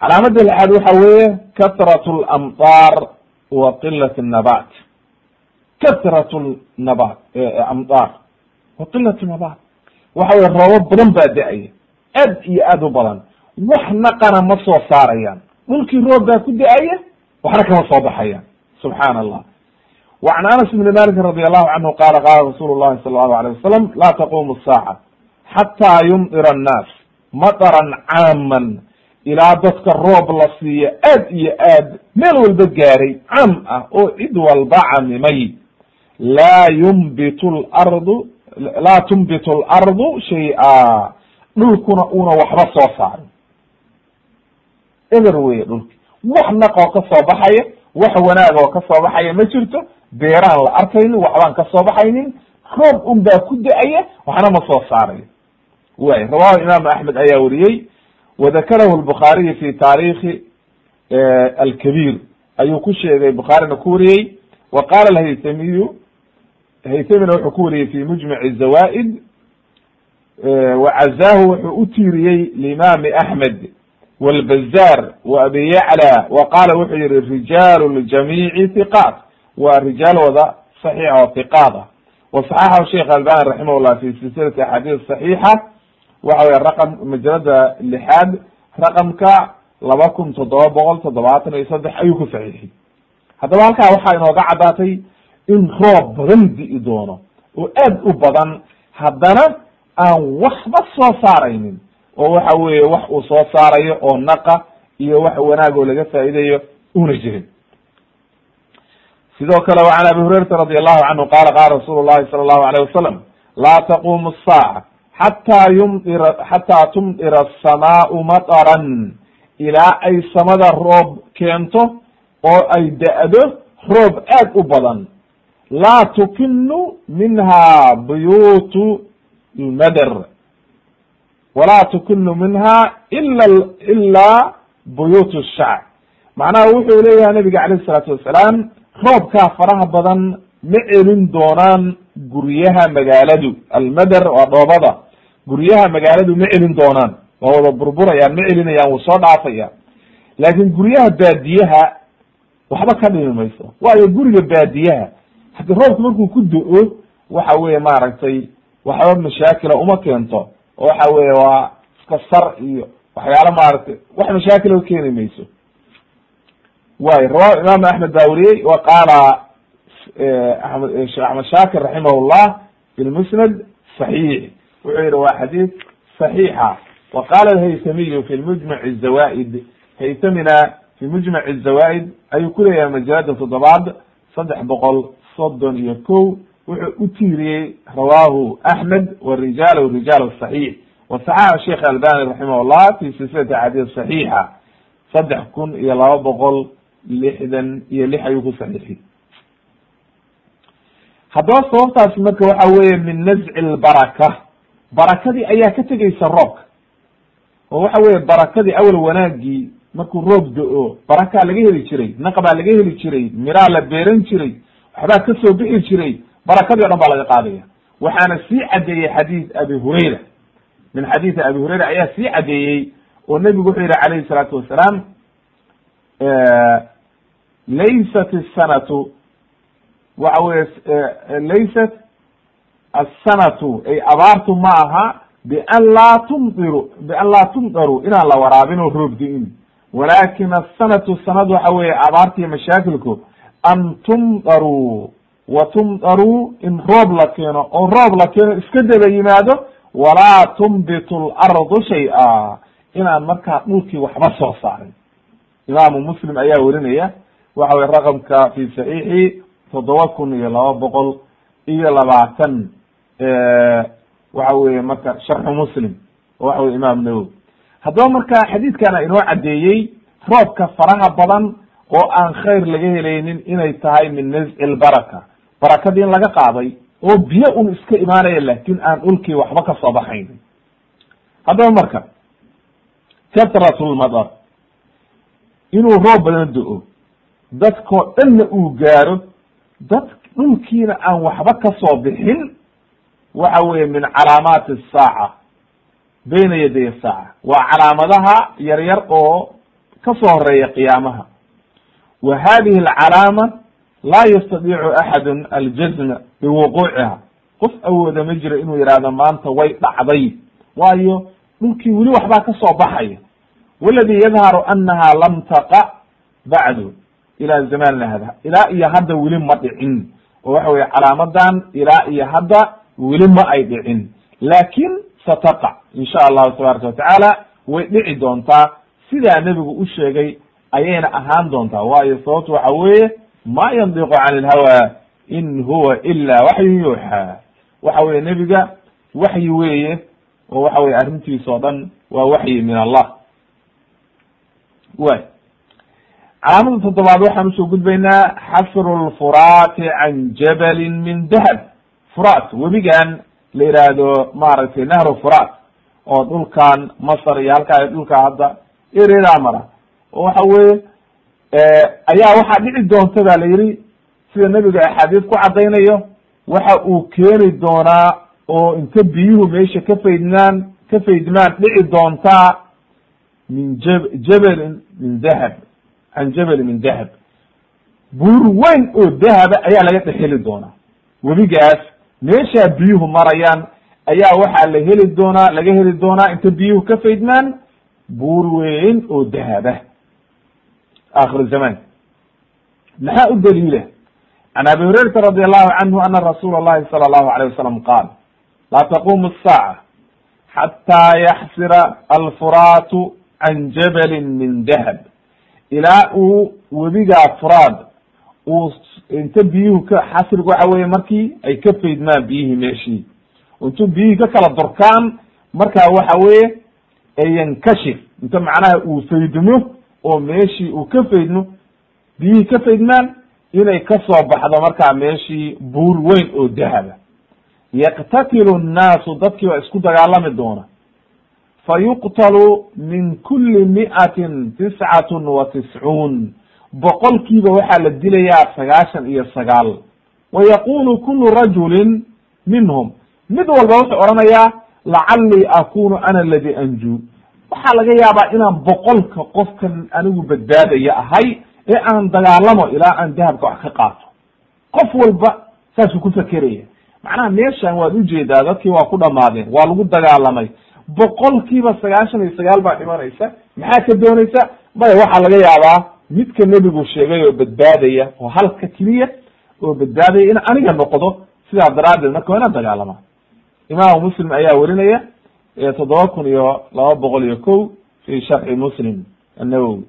Calaamada lixaad waxa weeye katrat lamطaar wa qilat nabat katrat nabat amطaar wa qilat nabat waxawey roobab badan baa da'aya aad iyo aad u badan. Wax naqana ma soo saarayaan. Dhulkii roob baa ku da'aya waxna kama soo baxayaan. Subxaana allah wacan anas ibni malikin radi allahu canhu qaala qaala rasuulu llahi sala allahu alayh wasalam laa taquumu asaaca xataa yumdira annaas madaran caaman ilaa dadka roob la siiyo. Aad iyo aad meel walba gaaray cam ah oo cid walba camimay laa yumbitu lardu laa tumbitu اlardu shay-a dhulkuna una waxba soo saarin. Eber weye dhulki. Wax naqoo ka soo baxaya wax wanaag oo ka soo baxaya ma jirto. Beeraan la arkaynin waxbaan ka soo baxaynin. Roob un baa ku da'aya waxna ma soo saarayo. Way rawahu imaamu axmed ayaa wariyey. Wadakarahu lbukhaariyu fi taarikhi alkabiir. Ayuu ku sheegay bukhaarina ku wariyey. Wa qala alhaytamiyu haytamina wuxuu ku wariyey fi mujmac zawa'id wacazahu wuxuu u tiiriyey limaami axmed wlbazar wa abi yacla wa qala wuxuu yihi rijaalu ljamiici hiqaat waa rijaal wada saxiix oo hiqaat ah. Waصaxaxahu sheikh albani raximah llah fi silsilati axaadiis saxiixa waxa weye raqam majalada lixaad raqamka laba kun toddoba boqol toddobaatan iyo saddex ayuu ku saxiixiyey haddaba halkaa waxaa inooga caddaatay in roob badan di'i doono. Oo aad u badan haddana aan waxba soo saaraynin. Oo waxa weeye wax uu soo saarayo oo naqa iyo wax wanaag oo laga faa'iidayo una jirin. Sidoo kale wa can abi hurayrata radi allahu canhu qala qala rasuulu llahi sala allahu alayh wasalam laa taqumu asaaca xataa yumdira xataa tumdira asamaau mataran ilaa ay samada roob keento oo ay da-do roob aad u badan laa tukinu minha buyuutu lmader walaa tukinu minha ila ila buyuut shacb macnaha wuxuu leeyahay nabiga calayh isalaatu wasalaam roobkaa faraha badan ma celin doonaan guryaha magaaladu almader waa dhoobada guryaha magaaladu ma celin doonaan waa wada burburayaan ma celinayaan wuu soo dhaafayaan laakin guryaha baadiyaha waxba ka dhimi mayso waayo guriga baadiyaha hadi roobka markuu ku do-o waxa weye maaragtay waxba mashaakila uma keento oo waxa weye waa iska sar iyo waxyaalo maaragtay wax mashaakila keeni mayso. Way rawahu imam axmed baa wa qaala amed sheekh axmed shaakir raximah llah fi lmusnad صaxiix wuxuu yihi waa xadiis صaxiixa wa qala alhaytamiyu fi mujmac zawa'id haytamina fi mujmac zawa'id ayuu ku leeyahay majalada toddobaad saddex boqol soddon iyo ko wuxuu u tiiriyey rawahu axmed warijaal rijaal صaxiix wasaxaxa sheikh albani raximah llah fi silsilati axaadiis صaxiixa saddex kun iyo laba boqol lixdan iyo lix ayuu ku saxiixiyey haddaba sababtaasi marka waxa weeye min nazci lbaraka barakadii ayaa ka tegeysa roobka. Oo waxa weye barakadii awal wanaagii markuu roob do-o barakaa laga heli jiray naqbaa laga heli jiray miraa la beeran jiray waxbaa ka soo bixi jiray barakadii o dhan baa laga qaadaya. Waxaana sii caddeeyey xadiis abi hurayra. Min xadiisi abi hurayra ayaa sii caddeeyey oo nebigu wuxuu yihi calayhi salaatu wasalaam laysat isanatu waxa weye laysat assanatu ay abaartu ma aha bian laa tumdiru bian laa tumdaru inaan la waraabin oo roobdi-in. Walaakin asanatu sanadu waxa weeye abaartiiyo mashaakilku an tumdaruu wa tumdaruu in roob la keeno oo roob la keeno iska daba yimaado walaa tumbitu lardu shay-a inaan markaa dhulkii waxba soo saarin. Imaamu muslim ayaa werinaya waxa weye raqamka fi saxiixi toddoba kun iyo laba boqol iyo labaatan waxa weye marka sharxu muslim waxa weye imaam nawowi haddaba marka xadiidkana inoo caddeeyey roobka faraha badan oo aan khayr laga helaynin inay tahay min nazci lbaraka barakadii in laga qaaday oo biyo un iska imaanaya laakin aan dhulkii waxba ka soo baxaynin haddaba marka katratulmadar inuu roob badan do-o dadkoo dhanna uu gaaro dad dhulkiina aan waxba ka soo bixin waxa weeye min calaamaati asaaca bayna yaday saaca. Waa calaamadaha yar yar oo ka soo horreeya qiyaamaha wa hadihi alcalaama laa yastadiicu axadu aljazma biwuquuciha. Qof awooda ma jiro inuu yihahdo maanta way dhacday. Waayo dhulkii weli waxbaa ka soo baxaya. Waladi yadharu anaha lam taqa bacdu. Ila zamanina hada. Ilaa iyo hadda weli ma dhicin. Oo waxa weye calaamadan ilaa iyo hadda weli ma ay dhicin. Laakin sataqac insha allahu tabaraka watacaala way dhici doontaa. Sidaa nebigu u sheegay ayayna ahaan doontaa. Waayo sababtu waxa weeye ma yandiqu can ilhawa in huwa ila waxyu yuuxa. Waxa weye nebiga waxyi weeye oo waxa weye arrintiisa o dhan waa waxyi min allah. Way calaamada toddobaad waxaan u soo gudbaynaa xasru lfuraati can jabalin min dahab. Furat webigan la yidhaahdo maaragtay nahru furat oo dhulkan masr iyo halkaa dhulka hadda eredaa mara oo waxa weye ayaa waxaa dhici doonta ba la yihi sida nebiga axaadiis ku caddaynayo waxa uu keeni doonaa oo inta biyuhu meesha ka faydmaan ka faydmaan dhici doontaa min jab jabalin min dahab can jabalin min dahab. Buur weyn oo dahaba ayaa laga dhexheli doonaa. Webigaas meeshaa biyuhu marayaan ayaa waxaa la heli doonaa laga heli doonaa inta biyuhu ka faydmaan buur weyn oo dahaba akhir zaman maxaa u daliila can abi hurayrata radi allahu canhu ana rasuula allahi sala allahu alayh wasalam qaal laa taqumu asaaca xataa yaxsira alfuraatu can jabalin min dahab ilaa uu webigaa furaad uu inta biyuhu ka xasriga waxa weye markii ay ka faydmaan biyihii meeshii intuu biyihii ka kala durkaan markaa waxa weye yankashif inta macnaha uu faydmo oo meeshii uu ka faydmo biyihii ka faydmaan inay ka soo baxdo markaa meeshii buur weyn oo dahaba. Yaqtatilu nnaasu dadkii baa isku dagaalami doona. Fa yuqtalu min kuli mi'atin tiscatun wa tiscuun boqolkiiba waxaa la dilayaa sagaashan iyo sagaal. Wa yaqulu kulu rajulin minhum. Mid walba wuxuu odhanayaa lacallii akunu ana aladi anju waxaa laga yaabaa inaan boqolka qofkan anigu badbaadaya ahay ee aan dagaalamo ilaa aan dahabka wax ka qaato. Qof walba saasuu ku fekeraya macnaha meeshan waad u jeedaa dadkii waa ku dhamaadeen waa lagu dagaalamay. Boqolkiiba sagaashan iyo sagaal baa dhimanaysa maxaa ka doonaysa? Maya waxaa laga yaabaa midka nebigu sheegay oo badbaadaya oo halka keliya oo badbaadaya in aniga noqdo sidaa daraaddeed marka waa inaan dagaalama. Imaamu muslim ayaa werinaya toddoba kun iyo laba boqol iyo ko fi sharxi muslim annawowi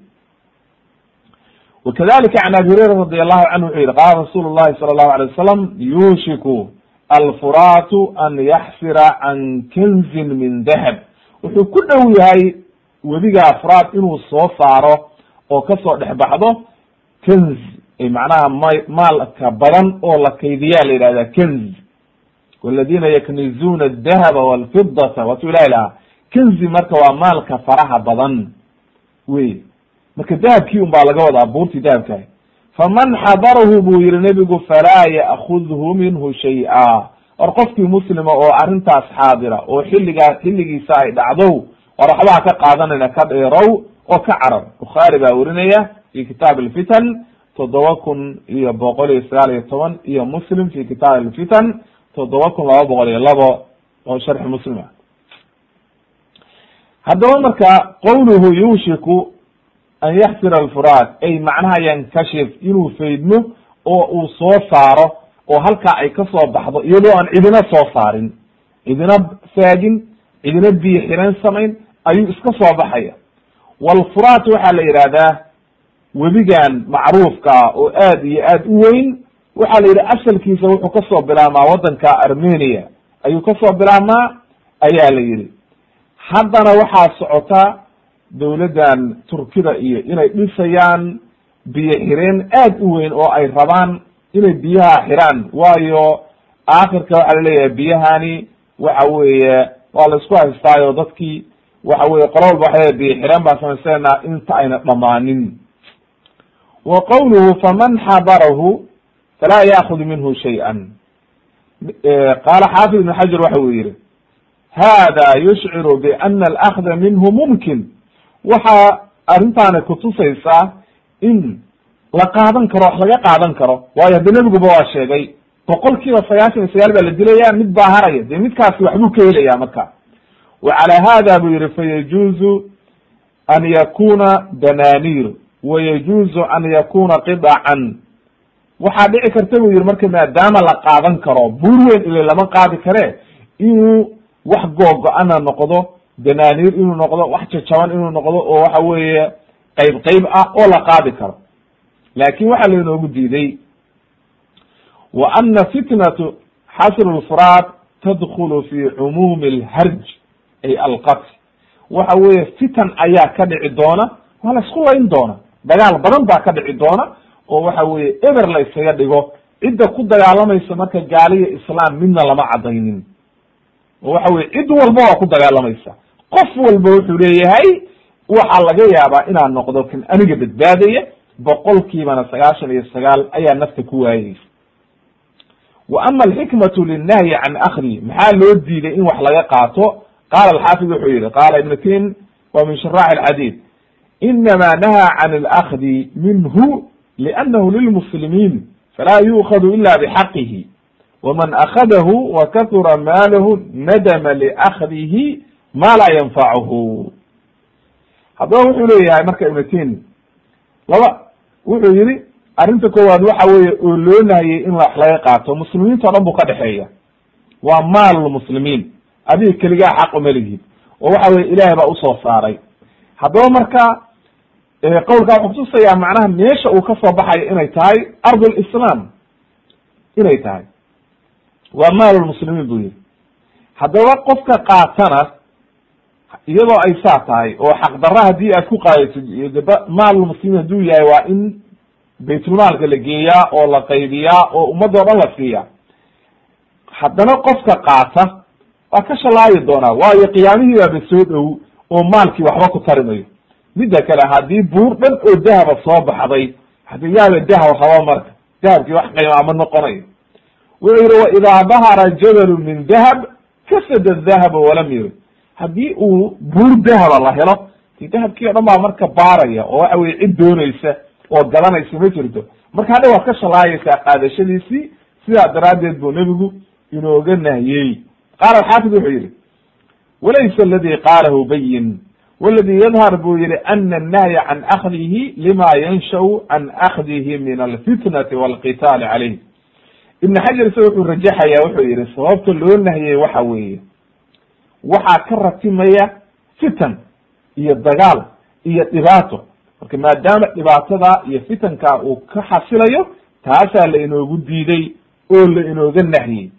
wakadalika can abi hurayra radi allahu canhu wuxuu yihi qaala rasuulu llahi sala allahu alay wasalam yuushiku alfuraatu an yaxsira can kanzin min dahab. Wuxuu ku dhow yahay webigaa furaat inuu soo saaro oo ka soo dhex baxdo kanz macnaha ma maalka badan oo la kaydiyaa la yidhahda kanz waladina yaknizuna adahaba walfidata waatu ilahi kanzi marka waa maalka faraha badan wey marka dahabkii un baa laga wadaa buurtii dahabkaah faman xadarahu buu yihi nebigu falaa ya'kudhu minhu shay-a or qofkii muslima oo arrintaas xaadira oo xilligaa xilligiisa ay dhacdow war waxbaa ka qaadanayna ka dheerow oo ka carar bukhaari baa werinaya fi kitaab alfitan toddoba kun iyo boqol iyo sagaal iyo toban iyo muslim fi kitaab alfitan toddoba kun laba boqol iyo labo oo sharxi muslim ah. Haddaba marka qowluhu yuushiku an yaxsira alfuraat ay macnaha yankashif inuu faydmo oo uu soo saaro oo halkaa ay ka soo baxdo iyadoo aan cidina soo saarin cidina saagin cidina biyo xiran samayn ayuu iska soo baxaya. Walfuraat waxaa la yidhahdaa webigan macruufkaa oo aad iyo aad u weyn waxaa la yidhi asalkiisa wuxuu ka soo bilaabmaa waddanka armenia. Ayuu ka soo bilaabmaa ayaa la yidhi. Haddana waxaa socota dowladdan turkida iyo inay dhisayaan biyo xireen aad u weyn oo ay rabaan inay biyaha xiraan. Waayo aakhirka waxaa la leeyahay biyahani waxa weeye waa la isku haystaayo dadkii waxa weye qola walba waxay biyo xireen baan samaysanayna inta ayna dhamaanin. Wa qawluhu faman xadarahu falaa yaakud minhu shay-an qaala xaafid ibn xajar waxa uu yihi hada yushciru biana alakda minhu mumkin waxaa arrintaani kutusaysaa in la qaadan karo wax laga qaadan karo waayo hadde nebiguba waa sheegay boqol kiiba sagaashan iyo sagaal baa la dilaya mid baa haraya dee midkaasi waxbuu ka helaya marka wa calaa hada buu yihi fayajuuzu an yakuna dananir wayajuuzu an yakuna qidacan waxaa dhici karta buu yihi marka maadaama la qaadan karo buur weyn ile lama qaadi kare inuu wax googo-ana noqdo dananir inuu noqdo wax jajaban inuu noqdo oo waxa weeye qayb qayb ah oo la qaadi karo. Laakin waxaa lainoogu diiday wa ana fitnatu xasr lfuraat tadkulu fi cumuumi alharj ay alqatl. Waxa weeye fitan ayaa ka dhici doona waa la isku layn doona dagaal badan baa ka dhici doona oo waxa weeye eber la ysaga dhigo cidda ku dagaalamaysa marka gaaliya islaam midna lama cadaynin oo waxa weye cid walba waa ku dagaalamaysa qof walba wuxuu leeyahay waxaa laga yaabaa inaan noqdo kan aniga badbaadaya boqolkiibana sagaashan iyo sagaal ayaa nafta ku waayeysa wa ama alxikmatu linnahyi can akdi maxaa loo diiday in wax laga qaato? Qaala alxaafid wuxuu yihi qaala ibn tin wa min sharax alxadiid inama nahaa can alakdi minhu liannahu lilmuslimiin falaa yu'khadu ila bxaqihi waman akadahu wa kahura maalahu nadama liakdihi ma laa yanfacuhu haddaba wuxuu leeyahay marka ibn tin laba wuxuu yihi arrinta koowaad waxa weeye oo loo nahiyey in wax laga qaato muslimiinta o dhan buu ka dhexeeya waa maal muslimiin adiga keligaa xaq uma lihid oo waxa weye ilaahay baa u soo saaray haddaba marka qowlkaa wuxuu kutusayaa macnaha meesha uu ka soo baxayo inay tahay ard lislaam inay tahay. Waa maal lmuslimiin buu yihi haddaba qofka qaatana iyadoo ay saa tahay oo xaqdarra haddii aad ku qaadaysid maalmuslimiin hadduu yahay waa in baytulmaalka la geeyaa oo la qaybiyaa oo ummadoo dhan la siiyaa. Haddana qofka qaata waa ka shalaayi doonaa waayo qiyaamihii baaba soo dhow oo maalkii waxba ku tarimayo midda kale haddii buur dhan oo dahaba soo baxday yaaba dahab raba marka dahabkii wax qiimaa ma noqonayo wuxuu yihi waidaa dahara jabalu min dahab kasada dahaba walam yurid. Haddii uu buur dahaba la helo dahabkii o dhan baa marka baaraya oo waxa weye cid doonaysa oo gadanaysa ma jirto. Marka hadha waad ka shalaayaysaa qaadashadiisii sidaa daraaddeed buu nebigu inooga nahiyey qaala alxaafid wuxuu yihi walaysa aladi qaalahu bayin waladi yadhar buu yihi ana annahya can akdihi lima yanshau can akdihi min alfitnati walqitaali calayh ibn xajar isaga wuxuu rajaxaya wuxuu yihi sababta loo nahiyey waxa weeye waxaa ka ratimaya fitan iyo dagaal iyo dhibaato marka maadaama dhibaatada iyo fitanka uu ka xasilayo taasaa la inoogu diiday oo la inooga nahyey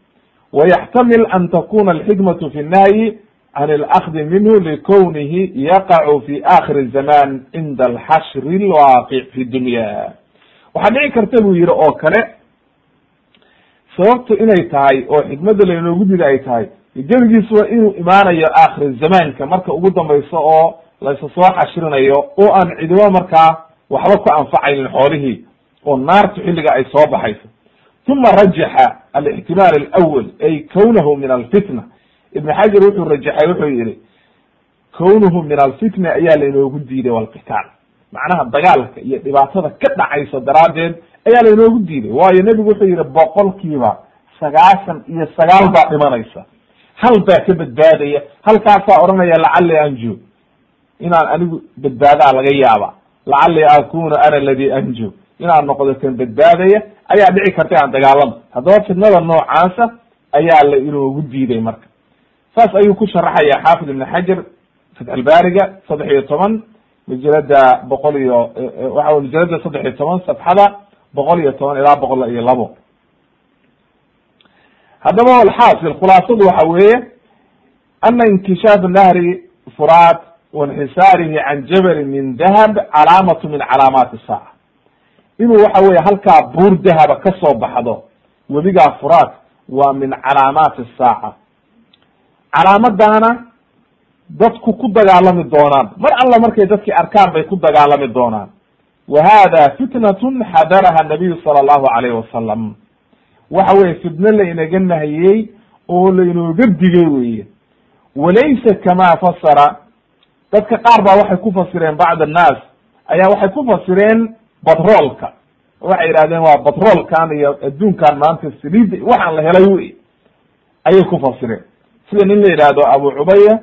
wayaxtamil an takuna alxikmatu fi nnahyi can alakdi minhu likownihi yaqacu fi akhiri zaman cinda alxashri alwaaqic fi dunya waxaa dhici karta buu yihi oo kale sababtu inay tahay oo xikmadda lainoogu diiday ay tahay gebigiisu waa inuu imaanayo aakhir zamaanka marka ugu dambayso oo laysa soo xashrinayo oo aan cidibo markaa waxba ku anfacaynin xoolihii oo naartu xilliga ay soo baxayso uma rajaxa alixtimaal alawal ay kownahu min alfitna ibn xajar wuxuu rajaxay wuxuu yihi kownuhu min alfitna ayaa lainoogu diiday walqitaal. Macnaha dagaalka iyo dhibaatada ka dhacaysa daraaddeed ayaa lainoogu diiday. Waayo nebigu wuxuu yihi boqolkiiba sagaashan iyo sagaal baa dhimanaysa. Hal baa ka badbaadaya halkaasaa odhanaya lacali anju inaan anigu badbaadaa laga yaaba. Lacali akuna ana aladi anju inaad noqdo kan badbaadaya ayaa dhici karta aan dagaalama haddaba fitnada noocaasa ayaa la inoogu diiday marka saas ayuu ku sharaxaya xaafid ibn xajar fatxulbaariga saddex iyo toban majalada boqol iyo waxa majalada saddex iyo toban safxada boqol iyo toban ilaa boqol iyo labo. Haddaba alxaasil khulaasadu waxa weeye ana inkishaaf nahri furaat wainxisaarihi can jabalin min dahab calaamatu min calaamaati saaca inuu waxa weye halkaa buur dahaba ka soo baxdo webigaa furaat waa min calaamaati saaca calaamadana dadku ku dagaalami doonaan. Mar alla markay dadkii arkaan bay ku dagaalami doonaan. Wa hada fitnatun xadaraha nabiyu sala allahu alayhi wasalam waxa weye fitno la inaga nahiyey oo lainooga digay weye walaysa kama fasara dadka qaar baa waxay ku fasireen bacd annaas ayaa waxay ku fasireen batroolka. Waxay yidhahdeen waa batroolkan iyo adduunkan maanta saliidda waxaan la helay wey ayay ku fasireen sida nin la yidhaahdo abu cubaya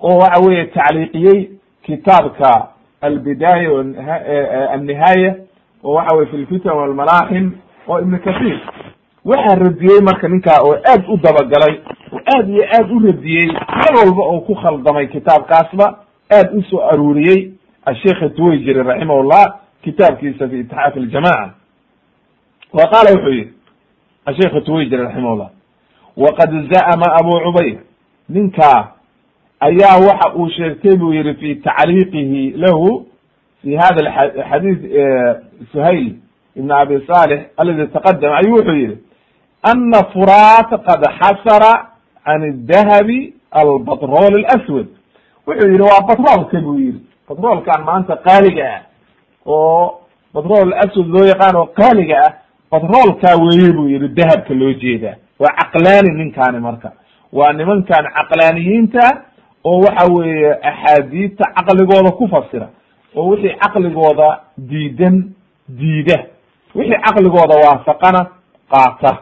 oo waxa weye tacliiqiyey kitaabka albidaaya annihaaya oo waxa weye fi walmalaaxim oo ibn kathir. Waxaa radiyey marka ninkaa oo aad u dabagalay oo aad iyo aad u radiyey mar walba oo ku khaldamay kitaabkaasba aad u soo aruuriyey asheikh tuwayjiri raximahullah kitaabkiisa fi itixaaf aljamaca wa wuxuu yihi asheikh tuwayjiri raximahullah waqad za'ama abu cubayr ninkaa ayaa waxa uu sheegtay buu yihi fi tacliiqihi lahu fi hada xadiis suhayl ibn abi salix aladi taqadama ayuu wuxuu yihi ana furat qad xasara can dahabi albatrol اlaswad wuxuu yihi waa batroolka buu yihi batroolkan maanta qaaliga ah oo batrol aswad loo yaqaan oo qaaliga ah batroolkaa weeye buu yihi dahabka loo jeedaa waa caqlaani ninkaani marka. Waa nimankan caqlaaniyiinta oo waxa weeye axaadiista caqligooda ku fasira. Oo wixii caqligooda diidan diida wixii caqligooda waafaqana qaata.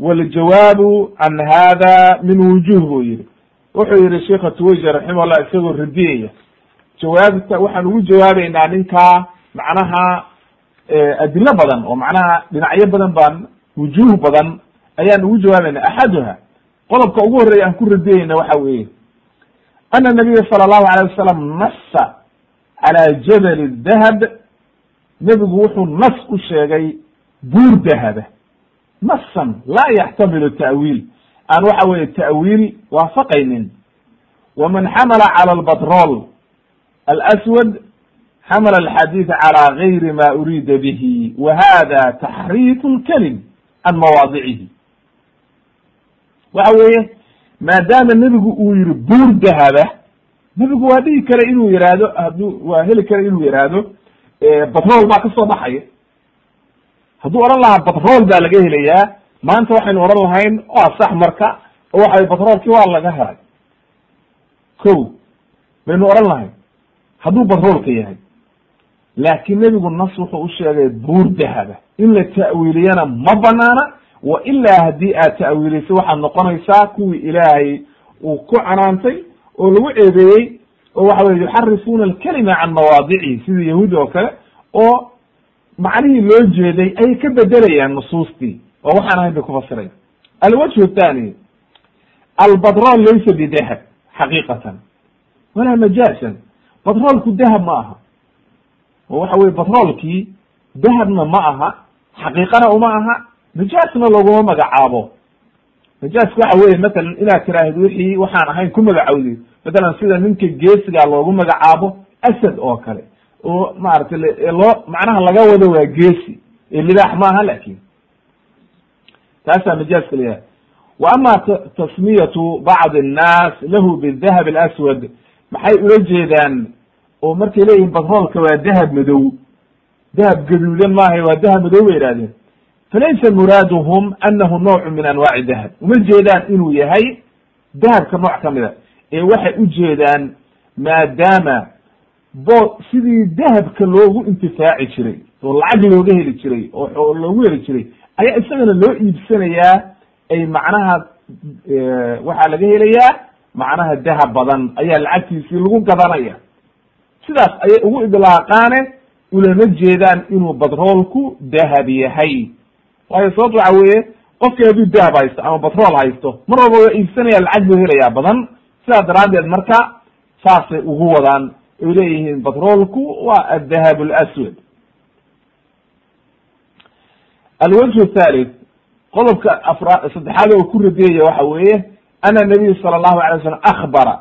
Waljawaabu can hada min wujuh buu yihi wuxuu yihi sheikha tuwayja raximahullah isagoo radiyaya. Jawaabta waxaan ugu jawaabeynaa ninkaa macnaha adilo badan oo macnaha dhinacyo badan baan wujuh badan ayaan ugu jawaabayna axaduha qodobka ugu horreeya aan ku radiyeyna waxa weeye. Ana nabiya sala allahu alayh wasalam nasa cala jabali dahab. Nebigu wuxuu nas u sheegay buur dahaba nasan laa yaxtamilu ta'wiil. Aan waxa weye ta'wiil waafaqaynin. Waman xamala cala albatrol alaswad xamala alxadiid cala gayri ma uriida bihi. Wa hada taxriifu lkelim can mawaadicihi waxa weeye maadaama nebigu uu yihi buur dahaba nebigu waa dhigi kara inuu yihahdo hadduu waa heli kara inuu yihahdo batrol baa ka soo baxaya. Hadduu odhan lahaa batrol baa laga helayaa maanta waxaynu odhan lahayn waa sax marka oo waxa batroolkii waa laga helay. Ko baynu odhan lahayn hadduu batroolka yahay laakiin nebigu nas wuxuu u sheegay buur dahaba in la ta'wiiliyana ma banaana wa ilaa haddii aad ta'wiilisay waxaad noqonaysaa kuwii ilaahay uu ku canaantay oo lagu ceebeeyey oo waxa weye yuxarifuuna alkalima can mawaadicihi sidii yahuudi oo kale oo macnihii loo jeeday ayay ka bedelayaan nusuustii oo waxaan ahayn bay kufasiraya alwajhu thani albatrol laysa bidahab xaqiiqatan. Walaa majaasan batroolku dahab ma aha. Oo waxa weye batroolkii dahabna ma aha xaqiiqana uma aha najaasna laguma magacaabo. Najaaska waxa weye matalan inaad tiraahid wixii waxaan ahayn ku magacowdi matalan sida ninka geesiga loogu magacaabo asad oo kale. Oo maaragtay loo macnaha laga wado waa geesi. Ee libaax maaha laakiin taasaa majaaska la yahay wa ama tasmiyatu bacdi annaas lahu bidahab alaswad. Maxay ula jeedaan? Oo markay leeyihiin batroolka waa dahab madow. Dahab gaduudan maaha waa dahab madow bay ihahdeen falaysa muraaduhum anahu nawcu min anwaaci dahab uma jeedaan inuu yahay dahabka nooc ka mida ee waxay u jeedaan maadaama bo sidii dahabka loogu intifaaci jiray oo lacag looga heli jiray oo loogu heli jiray ayaa isagana loo iibsanayaa ay macnaha waxaa laga helayaa macnaha dahab badan ayaa lacagtiisii lagu gadanaya sidaas ayay ugu idlaaqaane ulama jeedaan inuu batroolku dahab yahay waayo sababto waxa weeye qofkii hadduu dahab haysto ama batrool haysto. Mar walba waa iibsanaya lacag buu helayaa badan. Sidaa daraaddeed marka saasay ugu wadaan. Ay leeyihiin batroolku waa adahab lswad alwajhu thalith qodobka afra saddexaad oo ku radiyaya waxa weeye ana nabiyu sala allahu alay slam akbara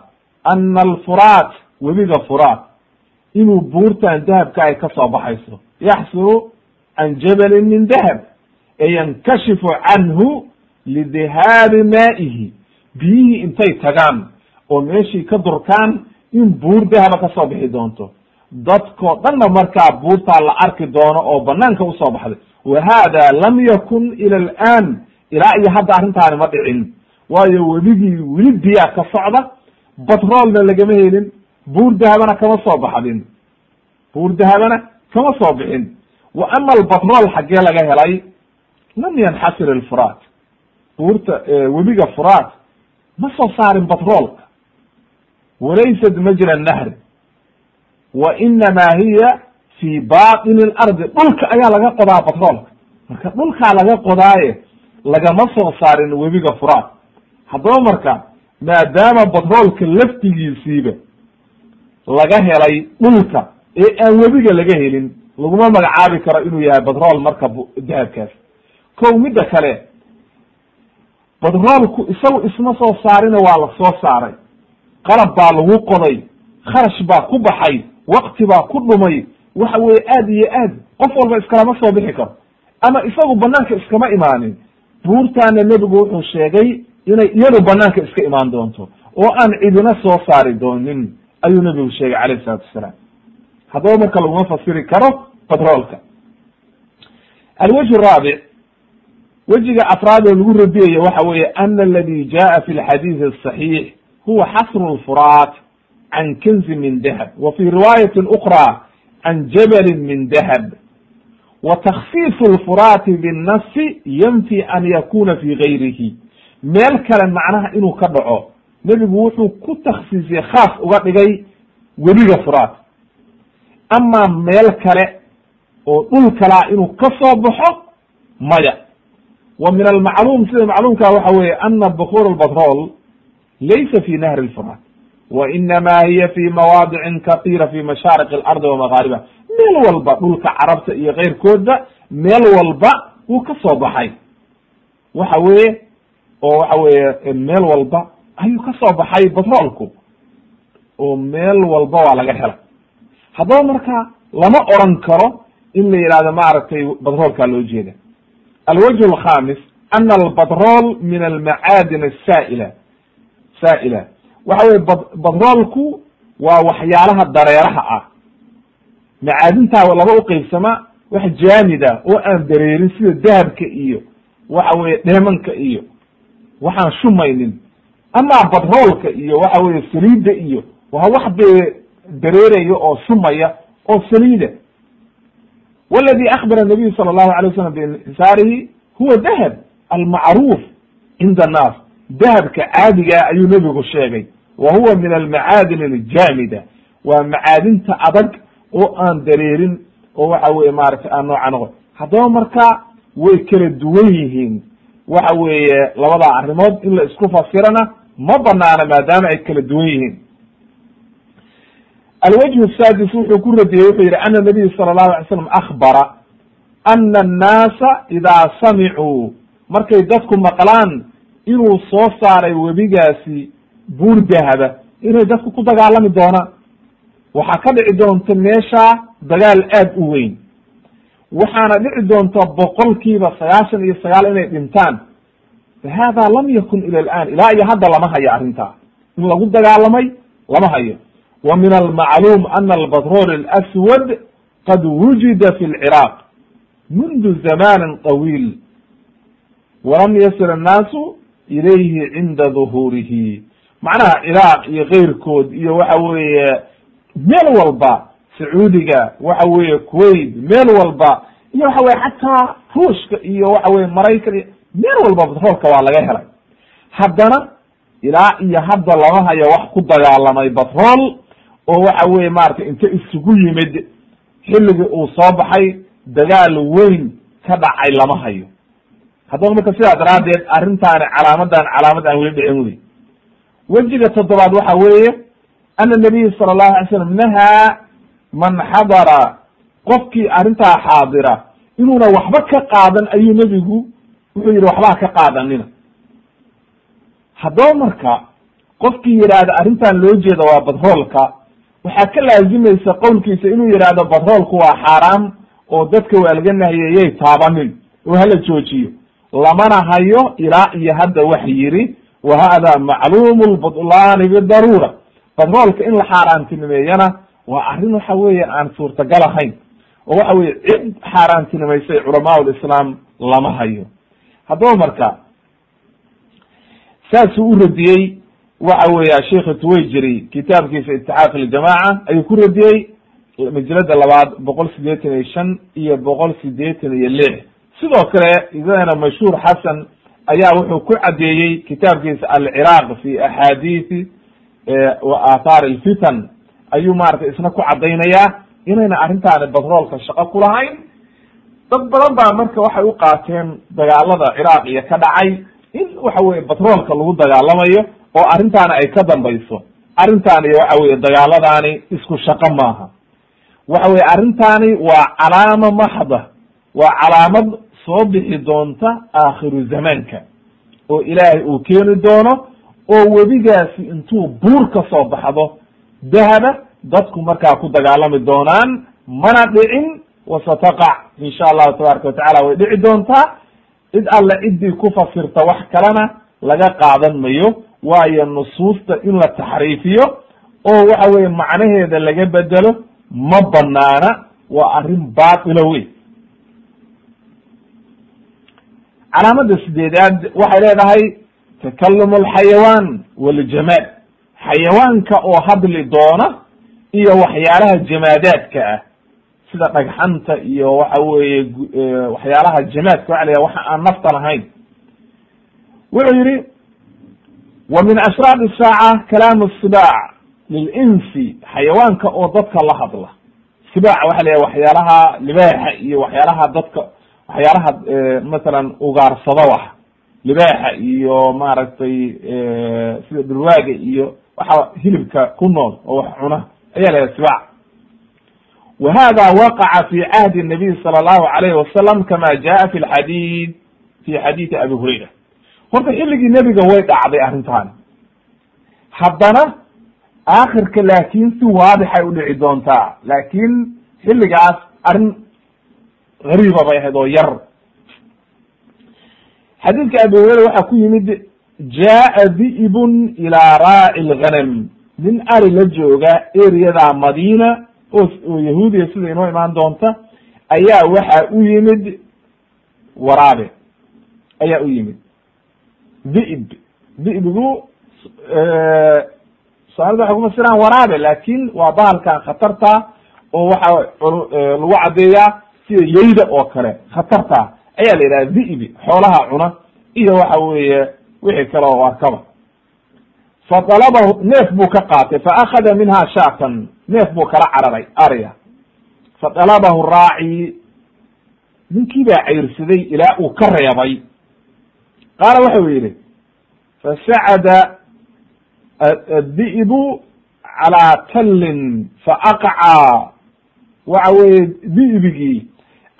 ana alfuraat webiga furaat inuu buurtan dahabka ay ka soo baxayso. Yaxsuru can jabalin min dahab ee yankashifu canhu lidihaabi maa'ihi. Biyihii intay tagaan oo meeshii ka durkaan in buur dahaba ka soo bixi doonto. Dadkoo dhanna markaa buurtaa la arki doono oo banaanka u soo baxday. Wa hada lam yakun ila alaan. Ilaa iyo hadda arrintaani ma dhicin. Waayo webigii weli biyaa ka socda batroolna lagama helin buur dahabana kama soo baxdin. Buur dahabana kama soo bixin. Wa ama albatrool xaggee laga helay lam yanxasir alfuraat buurta webiga furaat ma soo saarin batroolka walaysat majra nahri wa inama hiya fi baطini اlardi dhulka ayaa laga qodaa batroolka marka dhulkaa laga qodaaye lagama soo saarin webiga furaat haddaba marka maadaama batroolka laftigiisiiba laga helay dhulka ee aan webiga laga helin laguma magacaabi karo inuu yahay batrool marka dahabkaas kow midda kale batroolku isagu isma soo saarina waa la soo saaray. Qalab baa lagu qoday kharash baa ku baxay waqti baa ku dhumay. Waxa weeye aad iyo aad qof walba iskalama soo bixi karo. Ama isagu banaanka iskama imaanin. Buurtaana nebigu wuxuu sheegay inay iyadu banaanka iska imaan doonto oo aan cidina soo saari doonin ayuu nebigu sheegay calayh isalaatu wassalaam haddaba marka laguma fasiri karo batroolka alwajhu raabic wejiga afraad oo lagu radiyaya waxa weeye ana aladi jaءa fi اlxadiiث الصaxiix huwa xasru الfuraat can kanzi min dahab wa fi riwaayati أkrى can jabali min dahab wa taksiifu اlfuraati binnasi yanfi an yakuna fi gayrihi meel kale macnaha inuu ka dhaco nebigu wuxuu ku taksiisiyey khaas uga dhigay webiga furaat ama meel kale oo dhul kalaa inuu ka soo baxo maya wa min almacluum sida macluumka waxa weeye ana bukuur albatrol laysa fi nahri lfuraat wa inama hiya fi mawaadicin katira fi mashaariq alardi wa magaaribiha meel walba dhulka carabta iyo keyrkoodba meel walba wuu ka soo baxay. Waxa weeye oo waxa weeye meel walba ayuu ka soo baxay batroolku oo meel walba waa laga helay haddaba marka lama oran karo in la yihahdo maaragtay batroolkaa loo jeeda alwجه الkhamis ana albatrol min almacaadin asaa'ila saa'ila waxa weye batroolku waa waxyaalaha dareeraha ah macaadintaa laba uqeybsama wax jaamida oo aan dareerin sida dahabka iyo waxa weye dheemanka iyo waxaan shumaynin ama batroolka iyo waxa weye saliida iyo waa wax be dareeraya oo shumaya oo saliida wladi akbara nabiyu sala allahu alay wasalam biinxisaarihi huwa dahab almacruuf cinda annaas dahabka caadigaa ayuu nebigu sheegay wa huwa min almacaadin aljaamida waa macaadinta adag oo aan dareerin oo waxa weye maaragtay aan nooca noqon haddaba marka way kala duwan yihiin waxa weeye labada arrimood in la isku fasirana ma banaana maadaama ay kala duwan yihiin alwجه الsadis wuxuu ku radiyey wuxuu yihi ana nabiy salى الlahu alay slam akbara ana الnaasa idaa samicuu markay dadku maqlaan inuu soo saaray webigaasi buur dahaba inay dadku ku dagaalami doonaan waxaa ka dhici doonta meeshaa dagaal aad u weyn waxaana dhici doonta boqol kiiba sagaashan iyo sagaal inay dhintaan fahada lam yakun ila alan ilaa iyo hadda lama hayo arrintaa in lagu dagaalamay lama hayo min almacluum ana albatrol اlaswad qad wujida fi lciraaq mundu zamani طawiil walam yasir annaasu ilayhi cinda duhuurihi macnaha ciraaq iyo keyrkood iyo waxa weeye meel walba sacuudiga waxa weeye kuwait meel walba iyo waxa weye xataa ruushka iyo waxa weye maraykan meel walba batroolka waa laga helay. Haddana ilaa iyo hadda lama hayo wax ku dagaalamay batrool oo waxa weye maratay inta isugu yimid xilligii uu soo baxay dagaal weyn ka dhacay lama hayo. Haddaba marka sidaa daraaddeed arrintaani calaamadan calaamad aan weli dhicin wey wejiga toddobaad waxa weeye ana nabiy sala allahu alay slam nahaa man xadara. Qofkii arrintaa xaadira inuuna waxba ka qaadan ayuu nebigu wuxuu yidhi waxbaa ka qaadanina haddaba marka qofkii yidhaahda arrintan loo jeeda waa badroolka waxaa ka laazimaysa qowlkiisa inuu yidhaahdo badroolku waa xaaraam oo dadka waa laga nahiyeyay taabanin oo hala joojiyo. Lamana hayo ilaa iyo hadda wax yidhi wa hada macluumu lbutlaani bidaruura. Badroolka in la xaaraantinimeeyana waa arrin waxa weeye aan suurtagal ahayn. Oo waxa weye cid xaaraantinimaysay culamaa lislaam lama hayo. Haddaba marka saasuu u radiyey waxa weeya sheikh tuwayjiri kitaabkiisa itixaaq iljamaaca ayuu ku radiyey majalada labaad boqol sideetan iyo shan iyo boqol sideetan iyo lix. Sidoo kale idana mashhuur xasan ayaa wuxuu ku caddeeyey kitaabkiisa alciraaq fi axaadiisi wa aathaar alfitan. Ayuu maratay isna ku caddaynayaa inayna arrintaani batroolka shaqo ku lahayn. Dad badan baa marka waxay u qaateen dagaalada ciraaq iyo ka dhacay in waxa weye batroolka lagu dagaalamayo oo arrintaani ay ka dambayso. Arrintaani waxa weye dagaaladaani isku shaqo maaha. Waxa weye arrintaani waa calaama maxda waa calaamad soo bixi doonta aakhiru zamaanka. Oo ilaahay uu keeni doono oo webigaasi intuu buur ka soo baxdo dahaba dadku markaa ku dagaalami doonaan mana dhicin wasataqac insha allahu tabaraka watacala way dhici doontaa. Cid alle ciddii ku fasirta wax kalena laga qaadan mayo waayo nusuusta in la taxriifiyo oo waxa weye macnaheeda laga bedelo ma banaana waa arrin baatilo wey calaamada sideedaad waxay leedahay takalum alxayawaan waljamaad xayawaanka oo hadli doona iyo waxyaalaha jamaadaadka ah sida dhagxanta iyo waxa weeye waxyaalaha jamaadka waxa la yaha waxa aan nafta lahayn. Wuxuu yihi wa min ashraad saaca kalaamu sibaac lilinsi xayawaanka oo dadka la hadla. Sibaac waxa la waxyaalaha libaaxa iyo waxyaalaha dadka waxyaalaha masalan ugaarsado wax. Libaaxa iyo maaragtay sida dhulwaaga iyo waxa hilibka ku nool oo wax cuna ayaa laha sibaac. Wa hada waqaca fi cahdi nabiy sala allahu alayhi wasalam kama jaa fi lxadid fi xadiidi abi hurayra horta xilligii nebiga way dhacday arrintaani haddana aakhirka laakin si waadixay u dhici doontaa laakin xilligaas arrin gariiba bay ahayd oo yar. Xadiidka abi hurayra waxaa ku yimid jaa di'bun ilaa raaci lghanam nin ari la jooga eriyada madiina oo yahuudiya sida inoo imaan doonta ayaa waxaa u yimid waraabe ayaa u yimid di'b di'bigu soomaalida waxay kumafasiraan waraabe laakin waa bahalkan khatarta oo waxa lagu caddeeyaa sida yeyda oo kale khatarta ayaa la yidhaha di'bi xoolaha cuna iyo waxa weeye wixii kale oo arkaba fadalabahu neef buu ka qaatay faakada minha shaatan neef buu kala cararay arya fadalabahu raaci ninkii baa cayrsaday ilaa uu ka reebay qaala waxau yidhi fasacada adi'bu calaa tallin faaqacaa waxa weeye di'bigii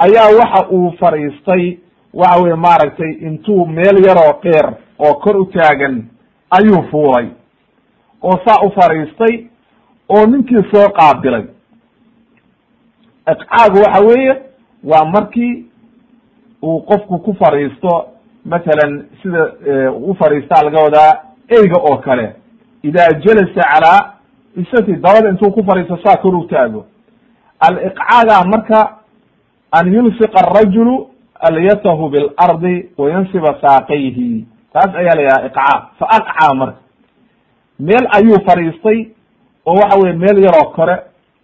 ayaa waxa uu fadhiistay waxa weye maaragtay intuu meel yaroo dheer oo kor u taagan ayuu fuulay. Oo saa u fadhiistay oo ninkii soo qaabilay. Iqcaagu waxa weeye waa markii uu qofku ku fadhiisto matalan sida u fadhiistaa laga wadaa eyga oo kale ida jalasa calaa isati dabada intuu ku fadhiisto saa kor u taago aliqcaaga marka an yulsiqa arajulu alyatahu bilardi wayansiba saaqayhi taas ayaa la yidhaha iqcaa fa aqcaa marka meel ayuu fadhiistay oo waxa weye meel yaroo kore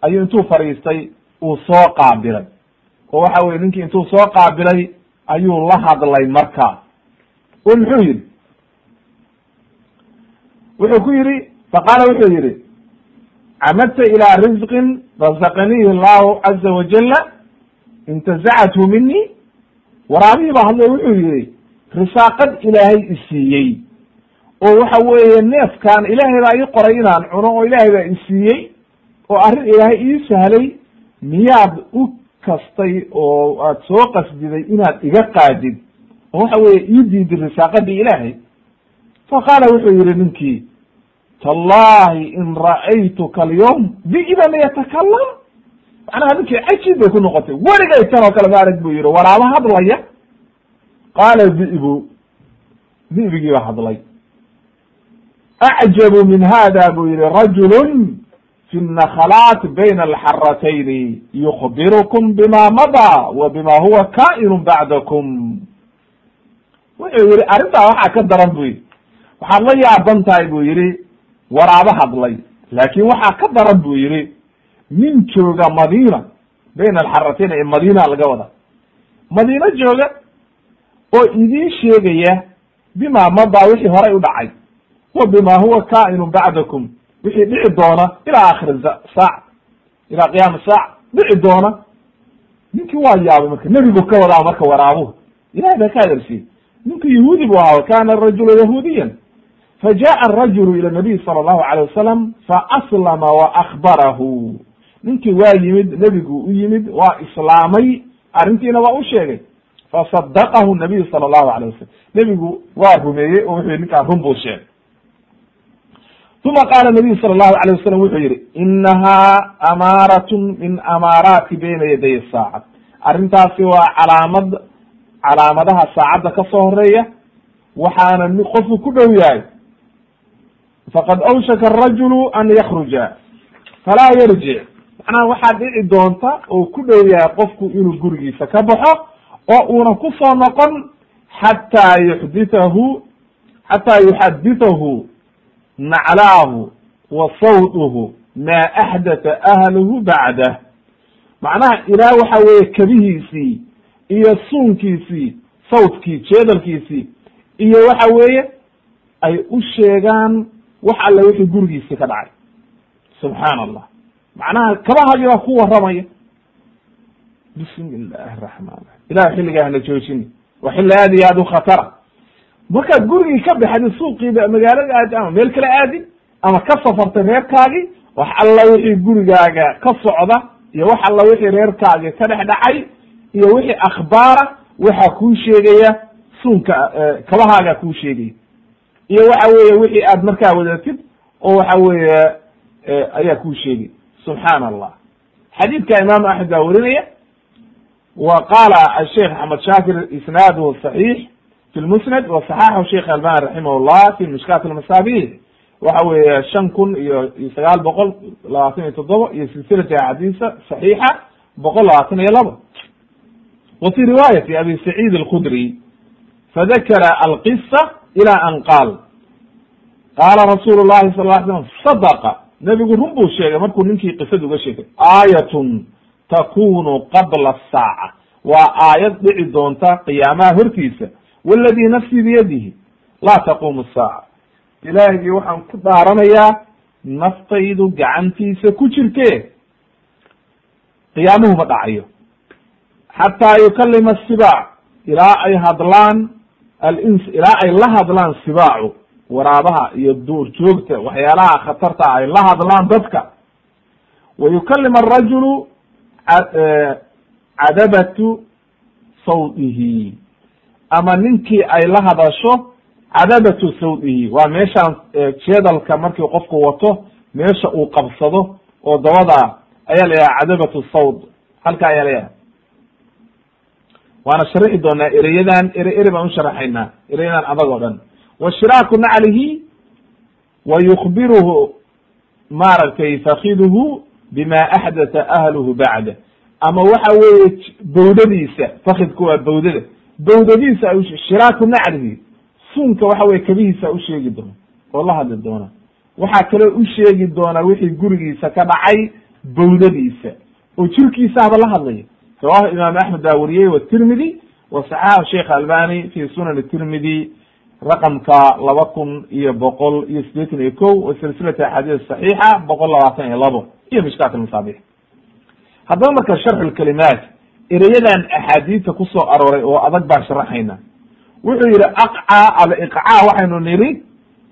ayuu intuu fadhiistay uu soo qaabilay oo waxa weye ninkii intuu soo qaabilay ayuu la hadlay marka oo muxuu yidhi? Wuxuu ku yidhi faqaala wuxuu yidhi camadta ilaa risqin razaqanihi llahu caza wajala intazacathu mini waraabihii baa hadlay wuxuu yihi risaaqad ilaahay isiiyey oo waxa weeye neefkan ilaahay baa ii qoray inaan cuno oo ilaahay baa isiiyey oo arrin ilaahay ii sahlay miyaad u kastay oo aad soo qasdiday inaad iga qaadid oo waxa weye ii diidi risaaqadii ilaahay. Fa qaala wuxuu yihi ninkii tallahi in ra'aytuka alyawm di'ban yatakalam macnaha ninkii cajiib bay ku noqotay. Werigay tan oo kale ma arag buu yihi walaaba hadlaya. Qaala di'bu di'bigiiba hadlay. Acjabu min hada buu yihi rajulu fi nakhlaat bayna alxaratayni yukbirukum bima madaa wa bima huwa ka'inu bacdakum wuxuu yihi arrintaa waxaa ka daran bu yihi waxaad la yaaban tahay bu yihi waraabo hadlay. Laakin waxaa ka daran bu yihi nin jooga madina bayna alxaratayn ee madina laga wada. Madino jooga oo idiin sheegaya bima mada wixii horay u dhacay wa bima huwa kaئn bacdakum wixii dhici doona ilaa akhir saac ilaa qiyaama saac dhici doona. Ninkii waa yaabay marka nebigu ka wadaa marka waraabuhu. Ilahay baa ka adersiyey ninku yahuudi bu ahaa kana rajulu yahuudiyan. Fajaءa arajulu ila nabiy sala allahu alayh wasalam faaslama wa akbarahu ninkii waa yimid nebigu u yimid waa islaamay arrintiina waa u sheegay. Fasadaqahu nabiyu sala allahu alayh wasalam nebigu waa rumeeyey oo wuxuu ninkaan run buu sheegay. Uma qaala nabiyu sala allahu alayh wasalam wuxuu yihi inahaa amaaratun min amaaraati bayna yaday saaca arrintaasi waa calaamad calaamadaha saacadda ka soo horreeya waxaana qofku ku dhow yahay faqad awshaka arajulu an yakruja falaa yarjic macnaha waxaa dhici doonta oo ku dhow yahay qofku inuu gurigiisa ka baxo oo uuna ku soo noqon xataa yuxdithahu xataa yuxadithahu naclaahu wa sawduhu maa axdatha ahluhu bacdah. Macnaha ilaa waxa weeye kabihiisii iyo suunkiisii sawdkii jeedalkiisii iyo waxa weeye ay u sheegaan wax alle wixii gurigiisii ka dhacay. Subxaana allah macnaha kabahagii baa ku warramaya bismi illaahi raxmaan raxim ilah xilligaa hana joojini. Waa xilli aad iyo aad u khatara. Markaad gurigii ka baxdid suuqiiba magaalada aadi ama meel kale aadin ama ka safartay reerkaagii wax alla wixii gurigaaga ka socda iyo wax alla wixii reerkaagi ka dhex dhacay iyo wixii akhbaara waxaa kuu sheegaya suunka kabahaaga kuu sheegaya. Iyo waxa weeye wixii aad markaa wadatid oo waxa weeye ayaa kuu sheegay subxaana allah xadiidka imaam axmed baa werinaya wa qaala asheikh axmed shaakir isnaaduhu saxiix fi lmusnad wa saxaxahu sheikh albani raximah llah fi mishkaat almasaabih. Waxa weeye shan kun iyo sagaal boqol labaatan iyo toddoba iyo silsilati axaadiisa saxiixa boqol labaatan iyo laba wa fi riwaayati abi saciid alkhudri fadakara alqisa ila an qaal qaala rasuulu llahi sal ly slam sadaqa nebigu run buu sheegay markuu ninkii qisada uga sheegay aayatun takunu qabla asaaca waa aayad dhici doonta qiyaamaha hortiisa waladii nafsii biyadihi laa taqumu saaca ilaahigii waxaan ku dhaaranayaa naftaydu gacantiisa ku jirte qiyaamuhu ma dhacayo xataa yukalima asibaac ilaa ay hadlaan alins ilaa ay la hadlaan sibaacu waraabaha iyo duur joogta waxyaalaha khatarta ay la hadlaan dadka. Wa yukalim arajulu cadabatu sawdihi. Ama ninkii ay la hadasho cadabatu sawdihi. Waa meeshaan jeedalka markii qofku wato meesha uu qabsado oo dabada ayaa la yidhaha cadabatu sawd. Halka ayaa la waana sharixi doonaa ereyadan ere ere baan u sharaxaynaa ereyadan adag oo dhan. Wa shiraaku naclihi wa yukbiruhu maaragtay fakiduhu bima axdatha ahluhu bacda ama waxa weeye bawdadiisa fakidku waa bawdada bawdadiisa shiraaku naclihi suunka waxa weye kabihiisa u sheegi doona oo la hadli doona. Waxaa kaloo u sheegi doona wixii gurigiisa ka dhacay bawdadiisa oo jirkiisahaba la hadlaya rawahu imaam axmed baa wariyey watirmidi wa saxaxahu sheikh albani fi sunan tirmidi raqamka laba kun iyo boqol iyo sideetan iyo ko wa silsilati axaadiis saxiixa boqol labaatan iyo labo iyo mishkaat almasaabix haddaba marka sharxu lkalimaat ereyadan axaadiista ku soo arooray oo adag baan sharaxayna wuxuu yihi aqca ama iqca waxaynu niri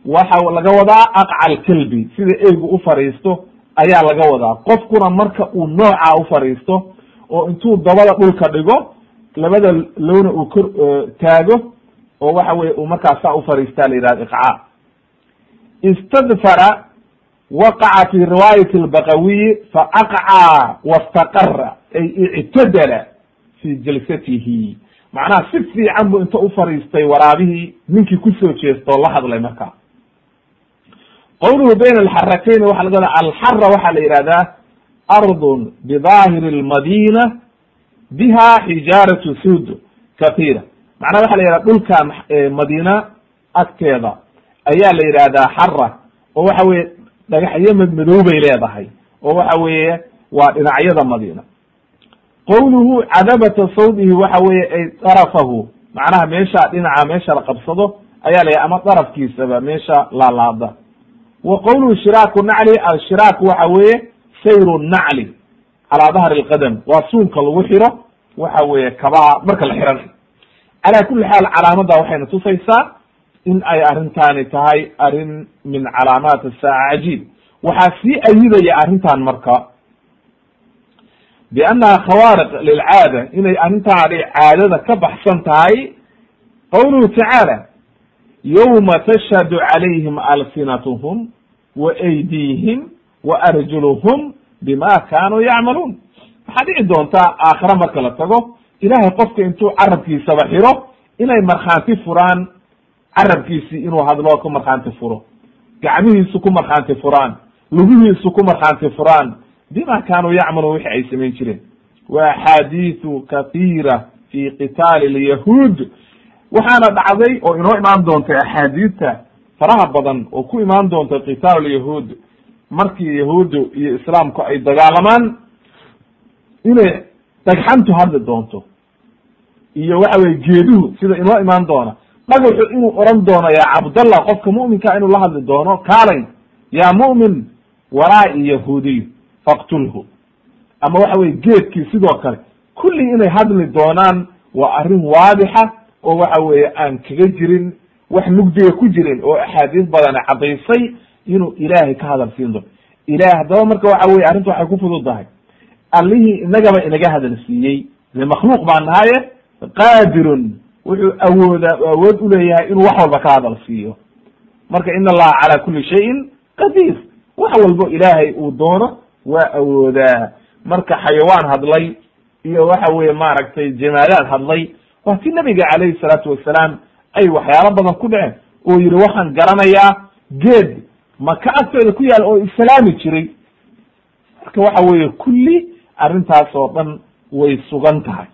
waxa laga wadaa aqca alkelbi sida eygu u fariisto ayaa laga wadaa qofkuna marka uu nooca u fariisto oo intuu dabada dhulka dhigo labada lowna uu kor taago oo waxa weye uu markaas saa ufariistaa la yihahdo iqca istadfara waqaca fi riwaayati albaqawiyi faaqca wastaqara ay ictadala fi jalsatihi. Macnaha si fiican bu inta ufariistay waraabihii ninkii ku soo jeesta oo la hadlay marka. Qowluhu bayna alxarakayn waxa laga alxara waxaa la yihahdaa ardun bidaahiri lmadina biha xijaaratu sud kathira macnaha waxa la yihahda dhulkan madiina agteeda ayaa la yidhahdaa xara oo waxa weye dhagaxyo madmadow bay leedahay oo waxa weeye waa dhinacyada madiina qowluhu cadabata sawdihi waxa weye ay darafahu macnaha meesha dhinaca meesha la qabsado ayaa la ama darafkiisaba meesha laalaada wa qowluhu shiraaku nacli alshiraaku waxa weeye sayru nacli calaa dahri lqadam waa suunka lagu xiro waxa weeye kabaha marka la xiranayo calaa kuli xaal calaamadda waxayna tusaysaa in ay arrintaani tahay arrin min calaamaat asaaca cajiib. Waxaa sii ayidaya arrintan marka biannaha khawaariq lilcaada inay arrintaani caadada ka baxsan tahay qowluhu tacaala yowma tashhadu calayhim alsinatuhum wa aydiihim wa arjuluhum bima kanuu yacmaluun. Waxaa dhici doontaa aakhira marka la tago ilahay qofka intuu carabkiisaba xiro inay markhaanti furaan carabkiisii inuu hadlo ku markhaanti furo gacmihiisu ku markhaanti furaan lugihiisu ku markhaanti furaan bima kanuu yacmaluun wixi ay samayn jireen. Wa axaadiisu kathiira fi qitaali lyahuud waxaana dhacday oo inoo imaan doonta axaadiista faraha badan oo ku imaan doonta qitaal lyahuud markii yahuuddu iyo islaamku ay dagaalamaan inay dhagxantu hadli doonto iyo waxa weye geeduhu sida inoo imaan doona dhagaxu inuu oran doono yaa cabdallah qofka mu'minka inuu la hadli doono kaalay yaa mu'min walaa-i yahuudiy faqtulhu. Ama waxa weye geedkii sidoo kale kulli inay hadli doonaan waa arrin waadixa oo waxa weeye aan kaga jirin wax mugdiga ku jirin oo axaadiis badani caddaysay inuu ilaahay ka hadal siin doono. Ilahay haddaba marka waxa weye arrinta waxay ku fududahay allihii inagaba inaga hadal siiyey. Makhluuq baa nahaye qaadirun. Wuxuu awooda awood uleeyahay inuu wax walba ka hadal siiyo. Marka in allaha calaa kuli shayin qadiir. Wax walbo ilaahay uu doono waa awoodaa. Marka xayawaan hadlay iyo waxa weye maaragtay jamaadaad hadlay waa ti nabiga calayhi salaatu wasalaam ay waxyaalo badan ku dhaceen. Oo yihi waxaan garanayaa geed maka agteeda ku yaal oo islaami jiray. Marka waxa weeye kulli arrintaas oo dhan way sugan tahay.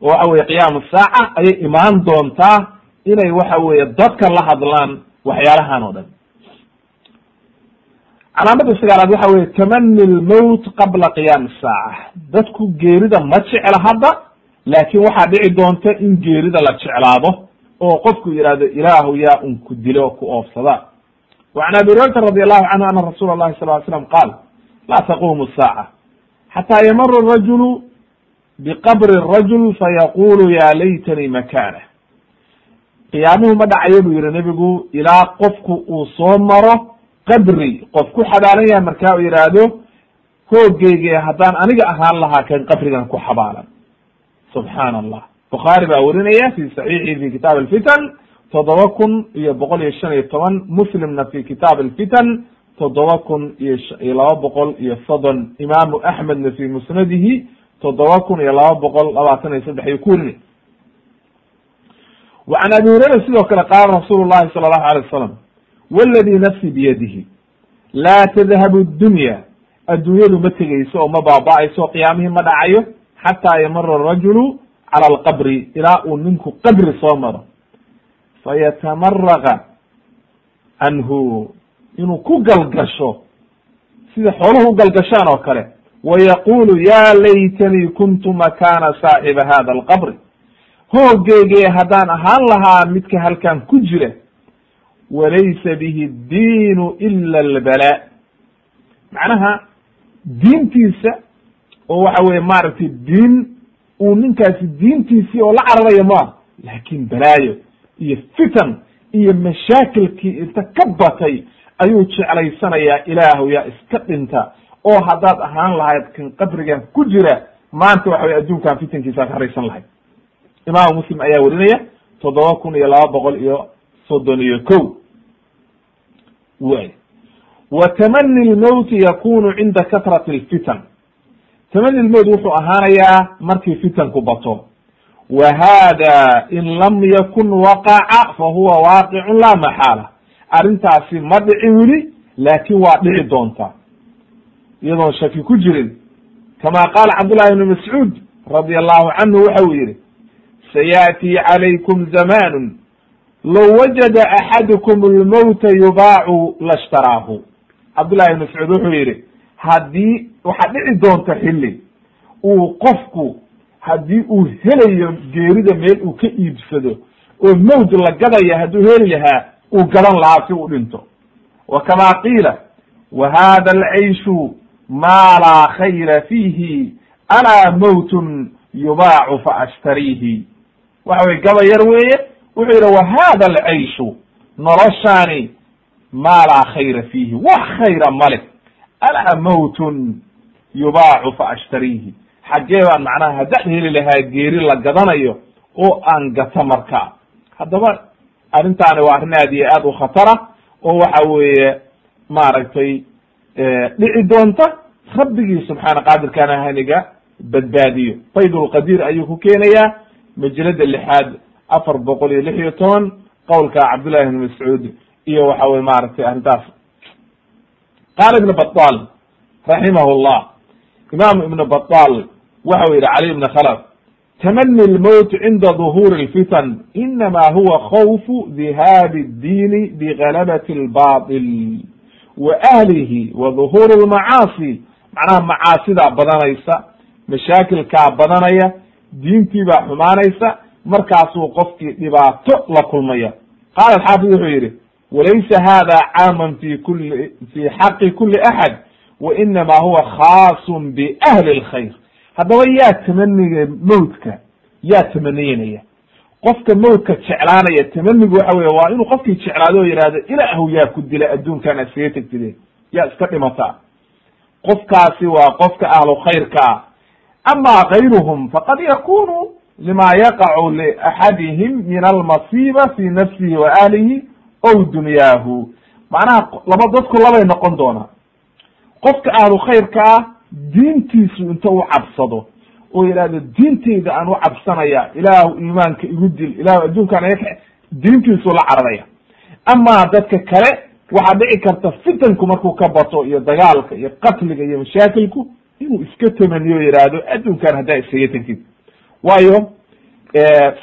Oo waxa weye qiyaamu saaca ayay imaan doontaa inay waxa weeye dadka la hadlaan waxyaalahan oo dhan. Calaamada sagaalaad waxa weye tamani lmowt qabla qiyaam saaca. Dadku geerida ma jecla hadda laakin waxaa dhici doonta in geerida la jeclaado oo qofku yihahdo ilaahu yaa un ku dilo ku oofsada وعn abi hurayrata رضي allahu canhu ana rasuula lahi sal ly slam qaal laa taqumu saaca xataa yamru rajulu الرجل rajul fayaqulu ya laytani makaana qiyaamuhu ma dhacayo buu yihi nebigu ilaa qofku uu soo maro qabri qof ku xabaalan yahay markaa uu yihaahdo hoogeyge haddaan aniga ahaan lahaa kan qabrigan ku xabaalan subxaan allah bukhaari baa werinaya fi saxiixihi fi kitaab alfitan toddoba kun iyo boqol iyo shan iyo toban muslimna fi kitaab alfitan toddoba kun iyo iyo laba boqol iyo soddon imaamu axmedna fi musnadihi toddoba kun iyo laba boqol labaatan iyo saddex iyo ku werinay wa can abi hurayra sidoo kale qaala rasuulu llahi sala allahu alay wasalam wladi nafsi biyadihi laa tadhabu dunya adduunyadu ma tegeyso oo ma baaba-ayso qiyaamihii ma dhacayo xataa yamara rajulu cala alqabri ilaa uu ninku qabri soo maro fayatamaraqa canhu inuu ku galgasho sida xooluhu u galgashaan oo kale wa yaqulu ya laytanii kuntu makana saaxiba hada alqabri hooggeygee haddaan ahaan lahaa midka halkan ku jira walaysa bihi diinu ila albala macnaha diintiisa oo waxa weye maaragtay diin uu ninkaasi diintiisii oo la cararayo maa laakin balaayo iyo fitan iyo mashaakilkii inta ka batay ayuu jeclaysanayaa ilaahu yaa iska dhinta oo haddaad ahaan lahayd kan qabrigan ku jira maanta waxa weye adduunkan fitankiisa ka haraysan lahayd. Imaamu muslim ayaa werinaya toddoba kun iyo laba boqol iyo soddon iyo ko way wa tamani lmowti yakunu cinda katrati lfitan tamani lmowt wuxuu ahaanayaa markii fitanku bato wa hada in lam yakun waqaca fa huwa waaqicun la maxaala arrintaasi ma dhicin weli laakin waa dhici doonta iyadoon shaki ku jirin kama qaala cabdullahi ibni mascuud radi allahu canhu waxa uu yihi sayaأtii calaykum zamanu low wajada axadukum lmowta yubaacu lashtaraahu cabdullahi ibn mascuud wuxuu yihi haddii waxaa dhici doonta xilli uu qofku haddii uu helayo geerida meel uu ka iibsado oo mowt la gadaya hadduu heli lahaa uu gadan lahaa si uu dhinto. Wa kama qiila wa hada alcayshu maa laa khayra fiihi alaa mowtun yubaacu faashtariihi waxa weye gaba yar weeye wuxuu yidhi wa hada alcayshu noloshaani maa laa khayra fiihi wax khayra male alaa mowtun yubaacu faashtariihi xaggee baan macnaha haddaan heli lahaa geeri la gadanayo oo aan gato markaa haddaba arrintaani waa arrin aad iyo aad u khatara oo waxa weeye maaragtay dhici doonta rabbigii subxaana qaadirkaana haniga badbaadiyo. Faydulqadiir ayuu ku keenayaa majalada lixaad afar boqol iyo lix iyo toban qowlka cabdullahi ibn mascuud iyo waxa weye maaragtay arrintaas. Qaala ibn batal raximah llah imam ibn batal waxa u yidhi cali ibn khalaf tamani lmowt cinda duhuri lfitan inama huwa khawfu dihaabi اddiini bigalabati اlbaطil wa ahlihi wa duhuri lmacaasi macnaha macaasidaa badanaysa mashaakilkaa badanaya diintii baa xumaanaysa markaasuu qofkii dhibaato la kulmaya qaala alxaafid wuxuu yidhi walaysa hada caaman fi kuli fi xaqi kuli axad wa inama huwa khaasun biahli اlkhayr haddaba yaa tamaniga mowtka yaa tamaniynaya qofka mowtka jeclaanaya tamanigu waxa weye waa inuu qofkii jeclaado oo yihahdo ilaahu yaa ku dila adduunkan aad iskaga tegtide. Yaa iska dhimataa qofkaasi waa qofka ahlu khayrka. Ah ama kayruhum faqad yakunu lima yaqacu liaxadihim min almasiba fi nafsihi wa ahlihi ow dunyaahu. Macnaha laba dadku labay noqon doonaa qofka ahlu khayrka ah diintiisu inta u cabsado oo yidhahdo diinteyda aan u cabsanaya ilaahu iimaanka igu dil ilahu adduunkaan iga diintiisu la cararaya. Ama dadka kale waxaa dhici karta fitanku markuu ka bato iyo dagaalka iyo qatliga iyo mashaakilku inuu iska tamaniyo o yihahdo adduunkan haddaa iskaga tegtid. Waayo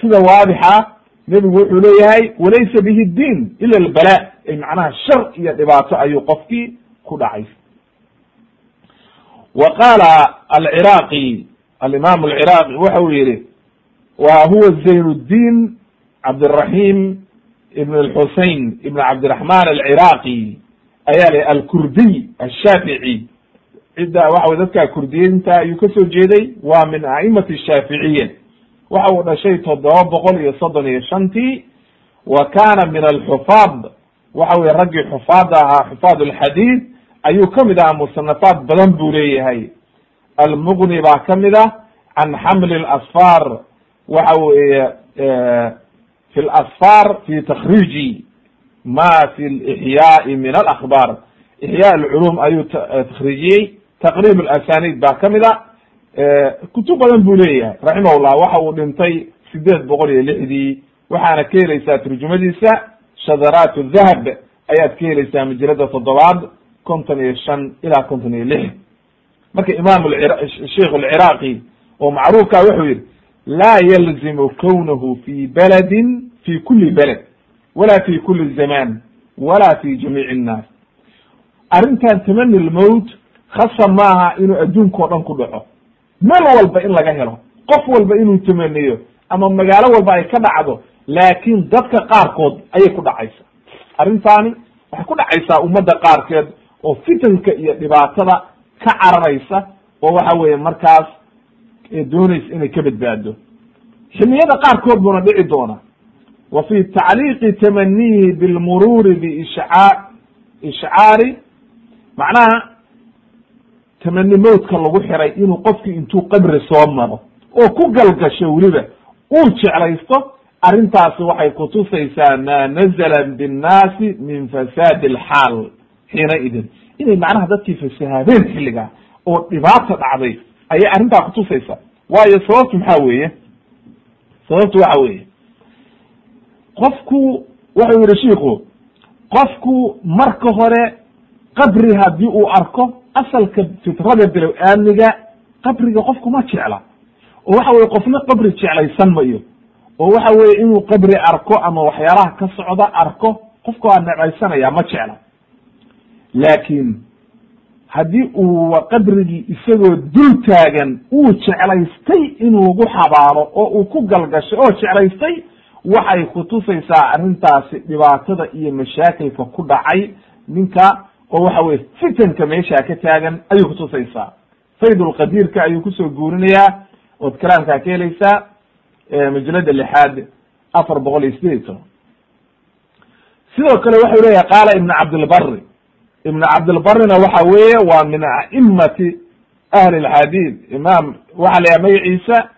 sida waadixa nebigu wuxuu leeyahay walaysa bihi diin ila albala macnaha shar iyo dhibaato ayuu qofkii ku dhacay wa qaala alciraaqi alimaam alciraaqi waxa uu yihi wa huwa zayn اdin cabdiraxim ibn alxusein ibn cabdiraxman alciraaqi ayaa li alkurdiy ashaafici cidda waxa wey dadka kurdiyiinta ayuu ka soo jeeday waa min a'imati shaaficiya waxa uu dhashay toddoba boqol iyo soddon iyo shantii wa kana min alxufaad waxa weye raggii xufaada ahaa xufaad alxadiid ayuu ka mid ahaa musanafaad badan buu leeyahay. Almuqni baa ka mid ah can xamli اlasfar waxa weeye fi lasfar fi takriiji ma fi lixyaai min alakbar ixyaa alculum ayuu takriijiyey taqrib asanid baa ka mid a kutub badan buu leeyahay raximahullah. Waxa uu dhintay sideed boqol iyo lixdii. Waxaana ka helaysaa turjumadiisa shadaraat dahab ayaad ka helaysaa majalada toddobaad konton iyo shan ilaa konton iyo lix marka imam sheikh alciraaqi oo macruufka wuxuu yihi laa yalzimu kownahu fi baladin fi kuli baled wala fi kuli zaman wala fi jamiic الnaas arrintan tamani lmowt khasa maaha inuu adduunka o dhan ku dhaco. Meel walba in laga helo qof walba inuu tamaniyo ama magaalo walba ay ka dhacdo laakiin dadka qaarkood ayay ku dhacaysa arrintaani waxay ku dhacaysaa ummadda qaarkeed oo fitanka iyo dhibaatada ka cararaysa oo waxa weeye markaas doonaysa inay ka badbaado xiliyada qaarkood buuna dhici doona. Wa fi tacliiqi tamanihi bilmuruuri biishcaa ishcaari macnaha tamani mowdka lagu xiray inuu qofki intuu qabri soo maro oo ku galgasho weliba uu jeclaysto arrintaasi waxay kutusaysaa maa nazala binnaasi min fasaadi alxaal xiina idin. Inay macnaha dadkii fasahaadeen xilligaa oo dhibaata dhacday ayay arrintaa kutusaysaa waayo sababtu maxaa weeye? Sababtu waxa weeye. Qofku wuxuu yihi shiiku qofku marka hore qabri haddii uu arko asalka fitrada bilow aamniga qabriga qofku ma jecla. Oo waxa weye qofna qabri jeclaysan mayo. Oo waxa weye inuu qabri arko ama waxyaalaha ka socda arko qofka waa necbaysanaya ma jecla laakiin haddii uu qabrigii isagoo dul taagan uu jeclaystay inuu lagu xabaalo oo uu ku galgashay oo jeclaystay waxay kutusaysaa arrintaasi dhibaatada iyo mashaakilka ku dhacay. Ninka oo waxa weye fitanka meeshaa ka taagan ayay kutusaysaa faydulqadiirka ayuu ku soo guurinayaa. Ood kalaamkaa ka helaysaa majalada lixaad afar boqol iyo sideed iyo toban sidoo kale waxau leeyahay qaala ibn cabdilbari ibn cabdilbarina waxa weeye waa min a'imati ahli lxadiid imam waxaa la yahay magaciisa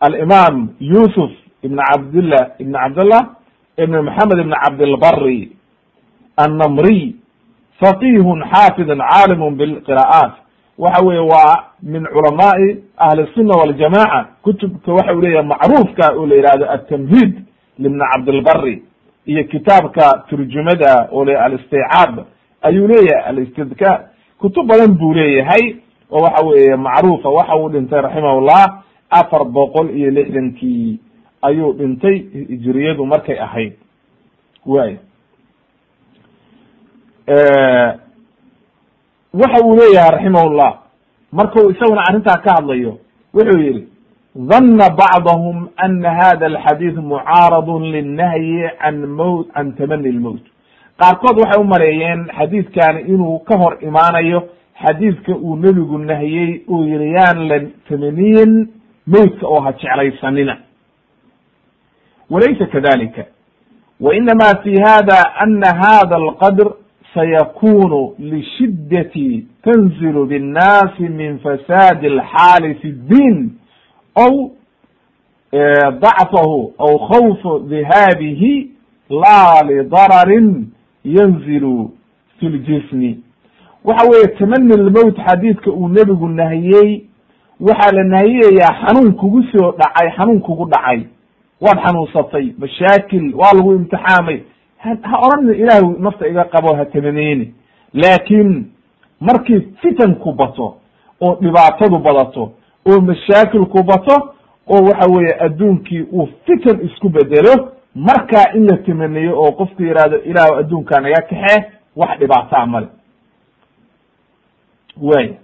alimaam yusuf ibn cabdillah ibn cabdillah ibn maxamed ibn cabdilbari annamriy faqihun xaafidun caalimun bilqira'aat waxa weye waa min culamaai ahli الsuna waljamaca kutubka waxa u leeyahay macruufka oo la yihahdo atamhid libn cabdilbari iyo kitaabka turjumada oo le alisticaab ayuu leeyahay alistidkaar kutub badan buu leeyahay oo waxa weeye macruufa waxa uu dhintay raximahullah afar boqol iyo lixdankii ayuu dhintay hijriyadu markay ahayd. Way waxa uu leeyahay raximahullah marku isaguna arrintaa ka hadlayo wuxuu yihi dhanna bacdahum ana hada alxadiid mucaaradun linnahyi can mowt can tamani lmowt qaarkood waxay u maleeyeen xadiidkani inuu ka hor imaanayo xadiidka uu nebigu nahiyey uu yihi yaan la tamaniyin mowtka oo ha jeclaysanina. Walaysa kadalika wa inama fi hada ana hada alqadr sayakunu lishiddati tanzilu binnaasi min fasaadi alxaali fi ddin aw dacfahu aw khawfu dhihaabihi laa lidararin yanzilu fi ljismi waxa weeye tamani lmowt xadiidka uu nebigu nahiyey waxaa la nahiyayaa xanuun kugu soo dhacay xanuun kugu dhacay. Waad xanuunsatay mashaakil waa lagu imtixaamay. Ha odhanin ilaahu nafta iga qabo ha tamaneyni laakiin markii fitanku bato oo dhibaatadu badato oo mashaakilku bato oo waxa weeye adduunkii uu fitan isku bedelo markaa in la tamaneyo oo qofku yihahdo ilaahu adduunkaa naga kaxee wax dhibaataa male. Way.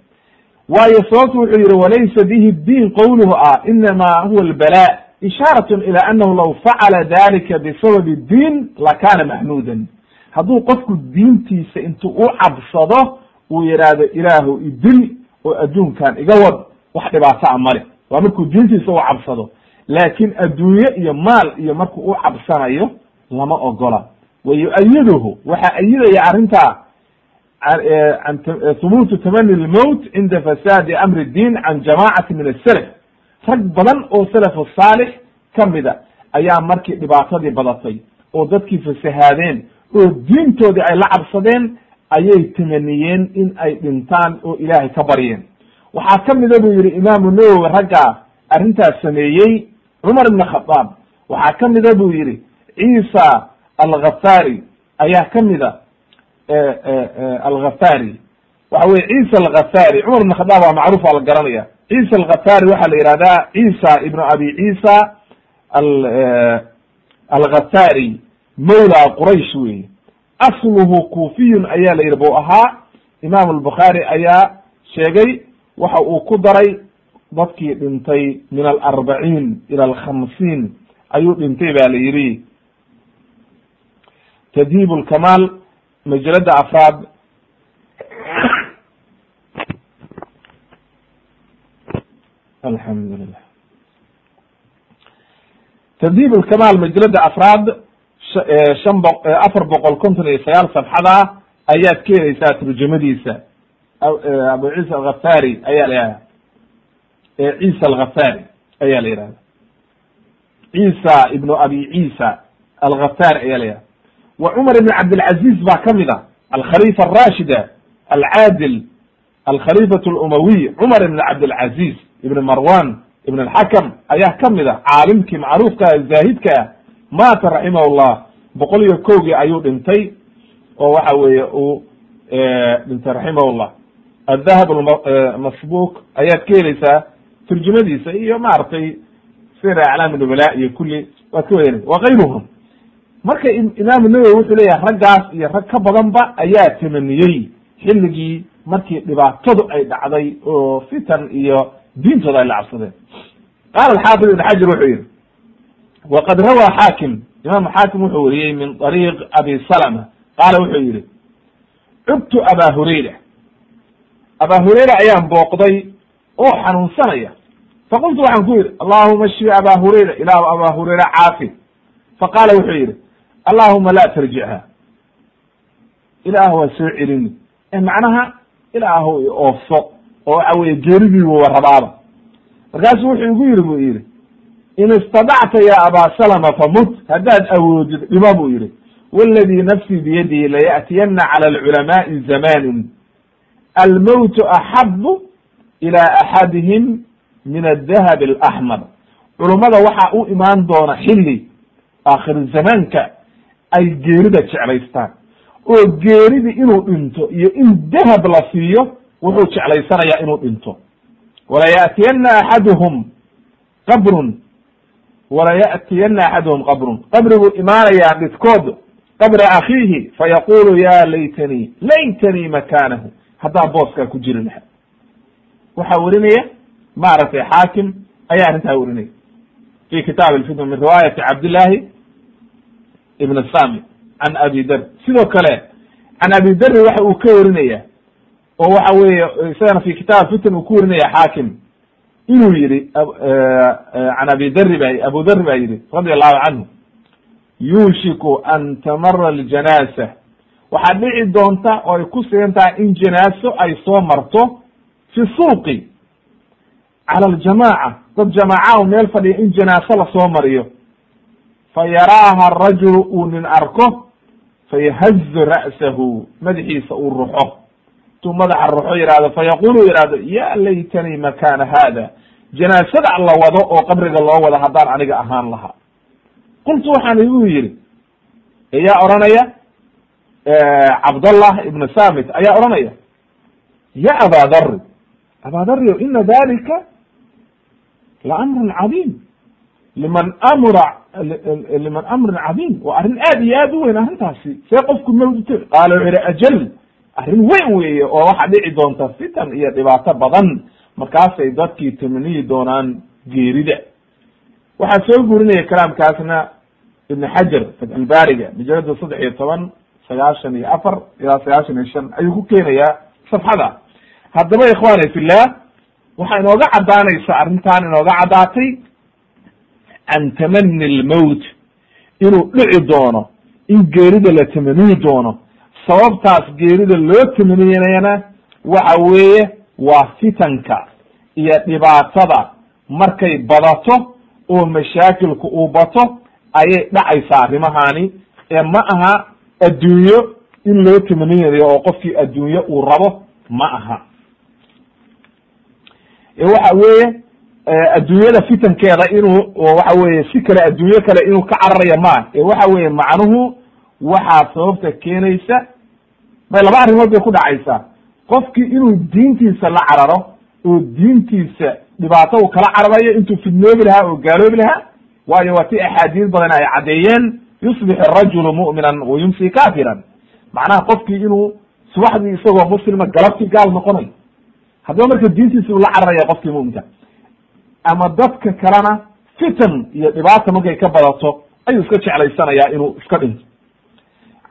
Waayo sababtu wuxuu yihi walaysa bihi diin qowluhu ah inama huwa albala ishaarat ila anahu law facala dalika bisababi diin lakana maxmuudan hadduu qofku diintiisa intuu u cabsado uu yidhaahdo ilaahu idil oo adduunkan iga wad wax dhibaato a male. Waa markuu diintiisa u cabsado laakin adduunye iyo maal iyo markuu u cabsanayo lama ogola. Wa yu-ayiduhu waxaa ayidaya arrintaa hubuutu tamani lmowt cinda fasaadi amri diin can jamacati min asalaf rag badan oo salafu saalix kamida ayaa markii dhibaatadii badatay oo dadkii fasahaadeen oo diintoodii ay la cabsadeen ayay tamaniyeen in ay dhintaan oo ilaahay ka baryeen waxaa kamida buu yihi imaamu nawowi raggaa arrintaas sameeyey cumar ibn khadaab waxaa kamida buu yihi ciisa alghafari ayaa kamida alghafari waxa weye ciisa alghafari cumar ibn khadaab waa macruuf waa la garanaya. Ciisa alghafari waxaa la yihahdaa ciisa ibnu abi ciisa alghafari mawla quraysh weye asluhu kufiyun ayaa la yidhi bu ahaa. Imam albukhaari ayaa sheegay waxa uu ku daray dadkii dhintay min alarbaciin ila alkhamsiin ayuu dhintay ba la yidhi. Tadhiib lkamaal majalada afraad. Alxamdu lilah tadhiib lkamaal majalada afraad shan bo afar boqol konton iyo sagaal safxada ayaad ka helaysaa turjamadiisa abu ciisa alghafari ayaa yihahda ciisa alghafari ayaa la yihahda ciisa ibnu abi ciisa alghafari ayaa la yihahda wa cumar ibn cabdilcaziz baa ka mid a alkhalifa arashida alcaadil alkhalifat lumawiy cumar ibn cabdilcaziz ibn marwan ibn alxakam ayaa ka mid a caalimkii macruufka zaahidka ah. Maata raximah llah boqol iyo kowgii ayuu dhintay oo waxa weeye uu dhintay raximah llah adahab masbuk ayaad ka helaysaa turjumadiisa iyo maaragtay sir aclaam nubala iyo kulli waad ka wadanaysa wa kayruhum marka imaamu nawowi wuxuu leeyahay raggaas iyo rag ka badanba ayaa tamaniyey xilligii markii dhibaatadu ay dhacday oo fitan iyo diintooda ay la cabsadeen. Qaala alxaafid ibn xajar wuxuu yihi waqad rawaa xaakim imaamu xaakim wuxuu weriyey min ariiq abi salama. Qaala wuxuu yihi cubtu aba hurayra. Aba hurayra ayaan booqday oo xanuunsanaya faqultu waxaan ku yidhi allahuma shfi aba hurayra ilaahu aba hurayra caafi faqaala wuxuu yidhi allahuma la tarjichaa ilaah waa soo celini macnaha ilaahu i oofo oo waxa weye geeridiibu wa rabaaba markaasu wuxuu igu yidhi buu yidhi in istadacta ya aba salama famut haddaad awoodid dhimo buu yidhi waladii nafsii biyadihi laya'tiyanna cala alculamaai zamanin almowtu axabu ila axadihim min adahab alaxmar culummada waxaa u imaan doona xilli aakhir zamaanka ay geerida jeclaystaan. Oo geeridi inuu dhinto iyo in dahab la siiyo wuxuu jeclaysanayaa inuu dhinto. Walaya'tiyana axaduhum qabrun. Walaya'tiyana axaduhum qabrun. Qabriguu imaanayaa dhidkood. Qabra akhiihi fayaqulu ya laytanii laytanii makaanahu. Haddaan booskaa ku jiri laha waxaa werinaya maaragtay xaakim ayaa arrintaa werinaya fi kitaab alfitn min riwaayati cabdillahi ibn sami can abi der sidoo kale can abi deri waxa uu ka warinaya oo waxa weeye isagana fi kitaab fitn uu ku warinaya xaakim inuu yihi can abi deri ba abu deri baa yihi radi allahu canhu yuushiku an tamara aljanaasa. Waxaa dhici doonta oo ay ku sigan tahay in janaaso ay soo marto fi suuqi cala aljamaaca dad jamaaca meel fadhiya in janaaso la soo mariyo fa yaraaha arajulu uu nin arko fayahazu ra'sahu madaxiisa uu ruxo intuu madaxa ruxo yihahdo fayaqulu yihahdo ya laytanii makana hada janaasada la wado oo qabriga loo wado haddaan aniga ahaan lahaa qultu waxaan igu yidhi ayaa odhanaya cabdallah ibn samit ayaa odhanaya ya aba dari aba dario ina dalika cadiim liman amra liman amrin cadiim waa arrin aad iyo aad u weyn arrintaasi see qofku mawdito qaala wuxu yihi ajal arrin weyn weeye oo waxaa dhici doonta fitan iyo dhibaato badan markaasay dadkii tamaniyi doonaan geerida waxaa soo gurinaya kalaamkaasna ibn xajar fatxulbaariga majalada saddex iyo toban sagaashan iyo afar ilaa sagaashan iyo shan ayuu ku keenayaa safxada haddaba ikhwani fillah waxaa inooga caddaanaysa arrintan inooga caddaatay can tamani lmowt inuu dhici doono in geerida la tamaniyi doono. Sababtaas geerida loo tamaniyana waxa weeye waa fitanka iyo dhibaatada. Markay badato oo mashaakilku uu bato ayay dhacaysaa arrimahani ee ma aha adduunyo in loo tamaninayo oo qofkii adduunyo uu rabo ma aha ee waxa weeye adduunyada fitankeeda inuu waxa weye si kale adduunyo kale inuu ka cararaya maa ee waxa weye macnuhu waxaa sababta keenaysa may laba arrimood bay ku dhacaysaa qofkii inuu diintiisa la cararo oo diintiisa dhibaato uu kala cararayo intuu fidnoobi lahaa oo gaaloobi lahaa waayo waa ti axaadiis badan ay caddeeyeen yusbix arajulu mu'minan wa yumsi kafiran macnaha qofkii inuu subaxdii isagoo muslima galabtii gaal noqonayo haddaba marka diintiisa uu la cararaya qofkii mu'minka ama dadka kalena fitan iyo dhibaata markay ka badato ayuu iska jeclaysanayaa inuu iska dhinto.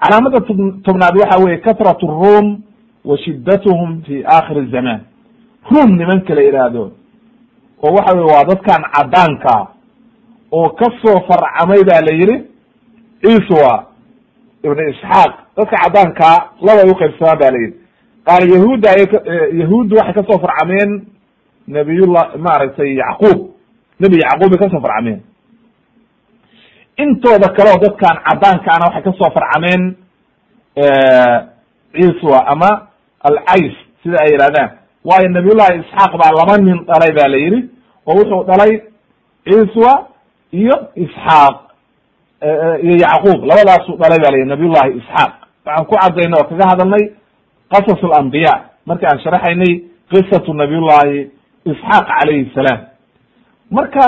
Calaamada tobnaad waxa weye katrat الrum wa shiddatuhum fi akhir zaman. Rum nimanka la yidhaahdo oo waxa weye waa dadkan cadaanka oo ka soo farcamay ba la yihi iswa ibn isxaaq. Dadka cadaankaa labay uqaybsamaan ba la yihi qaar yahuudda ay yahuuddu waxay ka soo farcameen nabiyullah maaragtay yacquub. Nebi yacquub bay ka soo farcameen. Intooda kale oo dadkan cadaankaana waxay ka soo farcameen ciswa ama alcays sida ay yihahdaan waayo nabiyullahi isxaaq baa laba nin dhalay ba la yihi oo wuxuu dhalay ciswa iyo isxaaq iyo yacquub. Labadaasuu dhalay ba la yihi nabiyullahi isxaaq. Waxaan ku cadayna oo kaga hadalnay qasas alambiya marki aan sharaxaynay qisatu nabiyullahi isxaaq calayhi salaam. Marka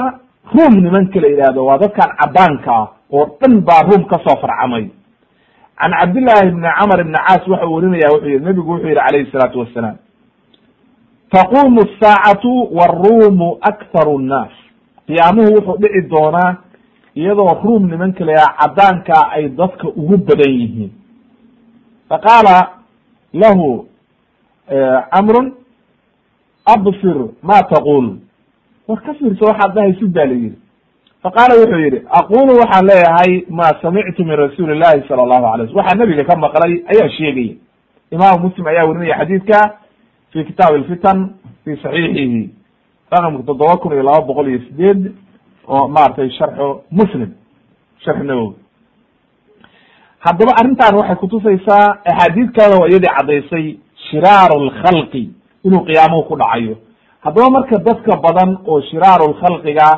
ruom nimanka la yidhaahdo waa dadkan cadaanka ah oo dhan baa ruom ka soo farcamay. Can cabdillahi ibni camr ibni caas waxa uu warinaya wuxuu yihi nebigu wuxuu yihi calayhi salaatu wassalaam taqumu asaacatu waruumu akharu nnaas qiyaamuhu wuxuu dhici doonaa iyadoo ruum nimanka la yidhaha cadaankaa ay dadka ugu badan yihiin. Faqaala lahu camrun absir ma taqul war ka fiirso waxaad dhahaysid ba la yihi faqaala wuxuu yihi aqulu waxaan leeyahay ma samictu min rasuuli llahi sala allahu alay slm waxaa nabiga ka maqlay ayaa sheegaya imaamu muslim ayaa werinaya xadiidka fi kitaab alfitan fi saxiixihi raqamka toddoba kun iyo laba boqol iyo sideed oo maratay sharxu muslim sharx nawowi haddaba arrintan waxay kutusaysaa axaadiid kalena waa iyadii caddaysay shiraaru lkhalqi inuu qiyaamuhu ku dhacayo. Haddaba marka dadka badan oo shiraaru lkhalqiga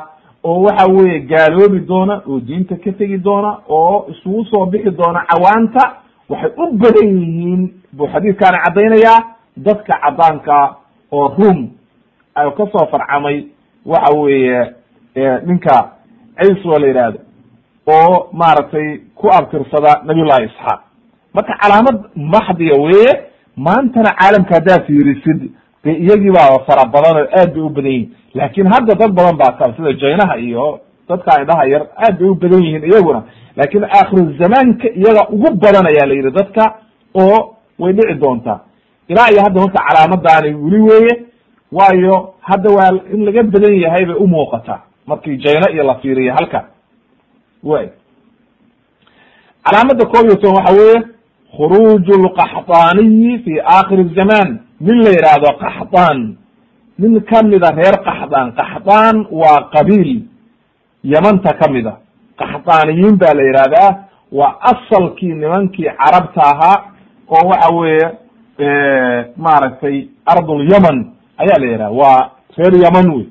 oo waxa weeye gaaloobi doona oo diinta ka tegi doona oo isugu soo bixi doona cawaanta waxay u badan yihiin buu xadiidkaani caddaynayaa dadka cadaanka oo room ka soo farcamay waxa weeye ninka ciiswa la yidhaahdo oo maaragtay ku abtirsada nabiyullahi isxaaq. Marka calaamad maxdiya weeye maantana caalamka haddaad fiirisid dee iyagii baa fara badan oo aad bay u badan yihiin laakin hadda dad badan baa ka sida jaynaha iyo dadka indhaha yar aad bay u badan yihiin iyaguna. Laakin aakhiru zamaanka iyaga ugu badan ayaa la yidhi dadka oo way dhici doontaa. Ilaa iyo hadda marka calaamadaani weli weeye waayo hadda waa in laga badan yahay bay umuuqataa markii jayna iyo la fiiriyo halka way. Calaamada koob iyo toban waxa weeye khuruuj lqaxdaaniyi fi aakhiri zaman. Nin la yidhaahdo qaxdaan nin kamida reer qaxdaan qaxdaan waa qabiil. Yamanta kamida qaxdaaniyiin ba la yidhahdaa waa asalkii nimankii carabta ahaa oo waxa weeye maaragtay ardul yaman. Ayaa la yidhaha waa reer yaman wey.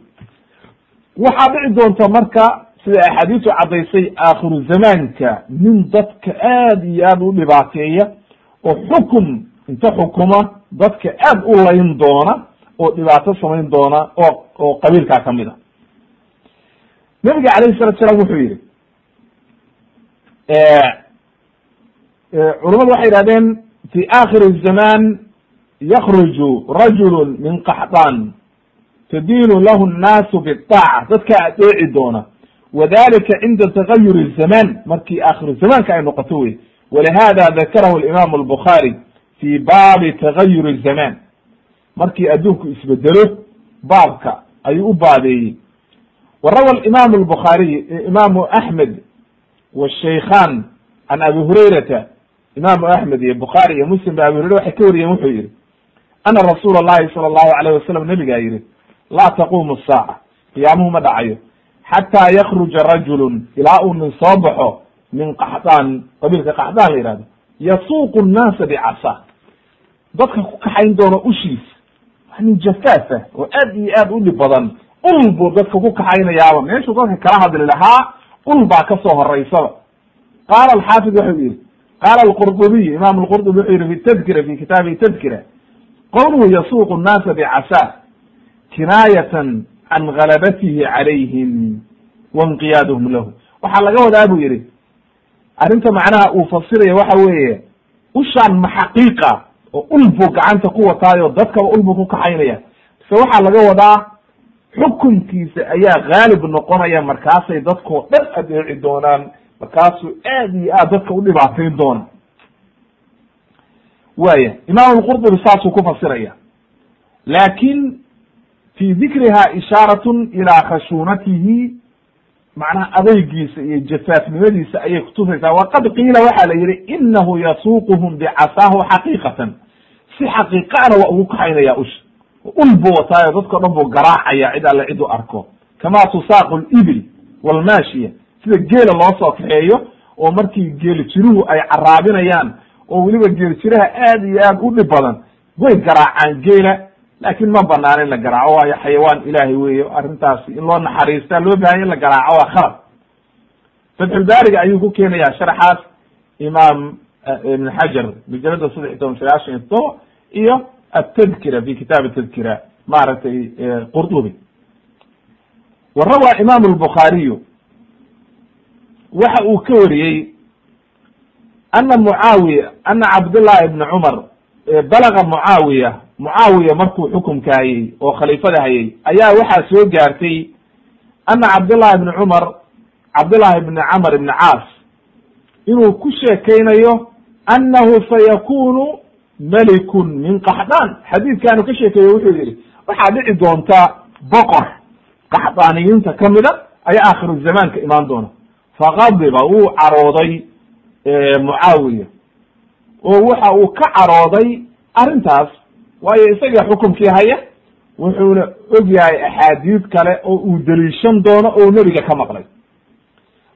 Waxaa dhici doonta marka sida axaadiisu caddaysay aakhiru zamaanka nin dadka aad iyo aad u dhibaateeya oo xukun inta xukuma dadka aad u layn doona oo dhibaato samayn doona oo oo qabiilkaa ka mid a. Nabiga alayhi salatu salaam wuxuu yihi culamadu waxay yihahdeen fi akhiri zaman yakruju rajulu min qaxdaan tadiinu lahu nnaasu biaaca dadka adeeci doona wadalika cinda tagayur zaman markii akhiru zamaanka ay noqoto wey walihada dakarahu imam albukhaari fi baabi tagayur zaman markii adduunku isbedelo baabka ayuu u baabeeyey wa rawa imam albukhaariy imaamu axmed washaykan can abi hurayrata imaamu axmed iyo bukhaari iyo muslim ba abi hurayra waxay ka wariyeen wuxuu yihi ana rasuula allahi sala allahu alayh wasalam nabigaa yihi laa taqumu saaca qiyaamuhu ma dhacayo xataa yakruja rajulun ilaa uu soo baxo min qaxdaan qabiilka qaxdaan la yihahdo yasuuqu nnaasa bicasa dadka ku kaxayn doono ushiisa waa nin jafaaf ah oo aad iyo aad u dhib badan ul buu dadka ku kaxaynayaaba meeshuu dadka kala hadli lahaa ul baa ka soo horeysaba qaala alxaafid wuxuu yihi qaala alqurdubiy imam lqurdubi wuxuu yihi fi tadkira fi kitaabihi tadkira qowluhu yasuuqu nnaasa bicasa kinaayatan can galabatihi calayhim wainqiyaaduhum lahu. Waxaa laga wadaa bu yihi arrinta macnaha uu fasiraya waxa weeye ushaan maxaqiiqa oo ul buu gacanta ku wataayo dadkaba ul buu ku kaxaynaya. Mise waxaa laga wadaa xukunkiisa ayaa haalib noqonaya markaasay dadkoo dhan adeeci doonaan markaasuu aad iyo aad dadka u dhibaatayn doona waya imaam lqurdubi saasuu ku fasiraya laakin fi dikriha ishaaratun ilaa khashuunatihi macnaha adeygiisa iyo jafaafnimadiisa ayay kutusaysaa waqad qiila waxaa la yihi inahu yasuuquhum bicasaahu xaqiiqatan si xaqiiqaana waa ugu kaxaynaya usha ul buu wataayo dadko dhan buu garaacaya cid alle cid u arko kama tusaaqu libil walmaashiya sida geela loo soo kaxeeyo oo markii geeli ay caraabinayaan oo weliba geeli aad iyo aad u dhib badan way garaacaan geela laakin ma banaan in la garaaco waayo xayawaan ilaahay weeyo arrintaasi in loo naxariistaa loo bahanya in la garaaco waa khalad. Fatxulbaariga ayuu ku keenaya sharxaas imaam ibn xajar majalada saddex toban sagaashan iyo todoba iyo atadkira fi kitaab tadkira maaragtay qurdubi wa rawaa imam lbukhaariyu waxa uu ka wariyey ana mucaawiya ana cabdullahi ibna cumar balaga mucaawiya mucaawiya markuu xukumka hayey oo khaliifada hayey ayaa waxaa soo gaartay ana cabdullahi ibni cumar cabdullahi ibni camr ibni caas inuu ku sheekaynayo annahu sayakunu malikun min qaxdaan. Xadiidkaanu ka sheekeeye wuxuu yihi waxaa dhici doonta boqor qaxdaaniyiinta kamida ayaa aakhiru zamaanka imaan doona. Faqadiba wuu carooday mucaawiya oo waxa uu ka carooday arrintaas waayo isaga xukumkii haya wuxuuna og yahay axaadiid kale oo uu deliishan doono oo nebiga ka maqlay.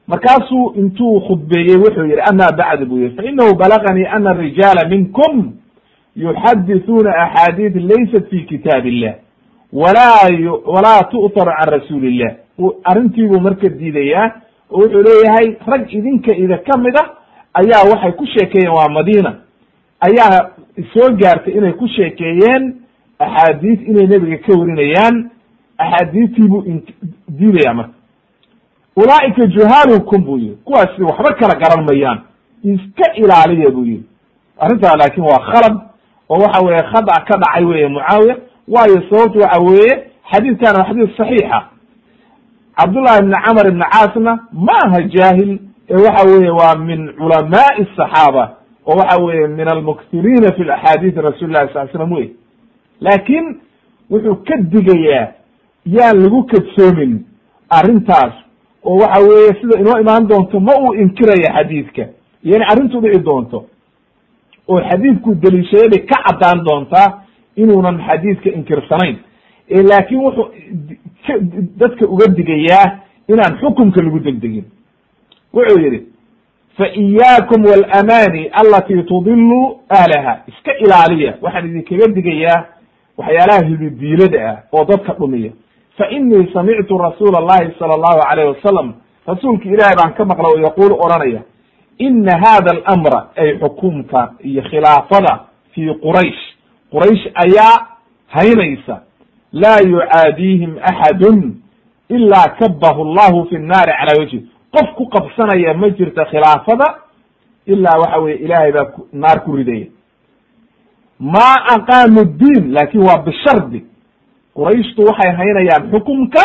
Markaasuu intuu khudbeeyey wuxuu yihi ama bacd buu yihi fainahu balaganii ana rijaala minkum yuxadithuuna axaadiid laysat fi kitaab illah walaa walaa tu'taru can rasuuli illah arrintiibuu marka diidayaa oo wuxuu leeyahay rag idinka ida ka mid a ayaa waxay ku sheekeeyeen waa madina ayaa soo gaartay inay ku sheekeeyeen axaadiis inay nebiga ka warinayaan. Axaadiistiibuu diidaya marka. Ulaaika juhaalukum buu yihi kuwaasi waxba kala garan mayaan. Iska ilaaliya buu yihi arrintaa laakin waa khalad oo waxa weeye khada ka dhacay weye mucaawiya. Waayo sababtu waxa weeye xadiidkan waa xadiis saxiixa. Cabdullahi ibni camr ibni caasna ma aha jaahil waxa weye waa min culamaai asaxaaba oo waxa weye min almuktiriina fi axaadiisi rasuli lahi sal slam wey laakin wuxuu ka digayaa yaan lagu kadsoomin arrintaas oo waxa weeye sida inoo imaan doonto ma uu inkiraya xadiidka. In arrintu dhici doonto oo xadiidku deliishaday bay ka caddaan doontaa inuunan xadiidka inkirsanayn laakin wuxuu dadka uga digayaa inaan xukumka lagu degdegin wuxuu yihi fa iyaakum walamani alati tudilu ahlaha. Iska ilaaliya waxaan idinkaga digayaa waxyaalaha hibidiilada ah oo dadka dhumiya. Fa inii samictu rasuula allahi sala allahu alayh wasalam rasuulki ilaahay baan ka maqla oo yaquulu odhanaya ina hada alamra ay xukumka iyo khilaafada fi quraysh. Quraysh ayaa haynaysa laa yucaadiihim axadun ilaa kabahu llahu fi nnaari calaa wajhi qof ku qabsanaya ma jirta khilaafada ilaa waxa weye ilaahay baa naar ku ridaya ma aqaamu diin laakiin waa bishardi. Qurayshtu waxay haynayaan xukumka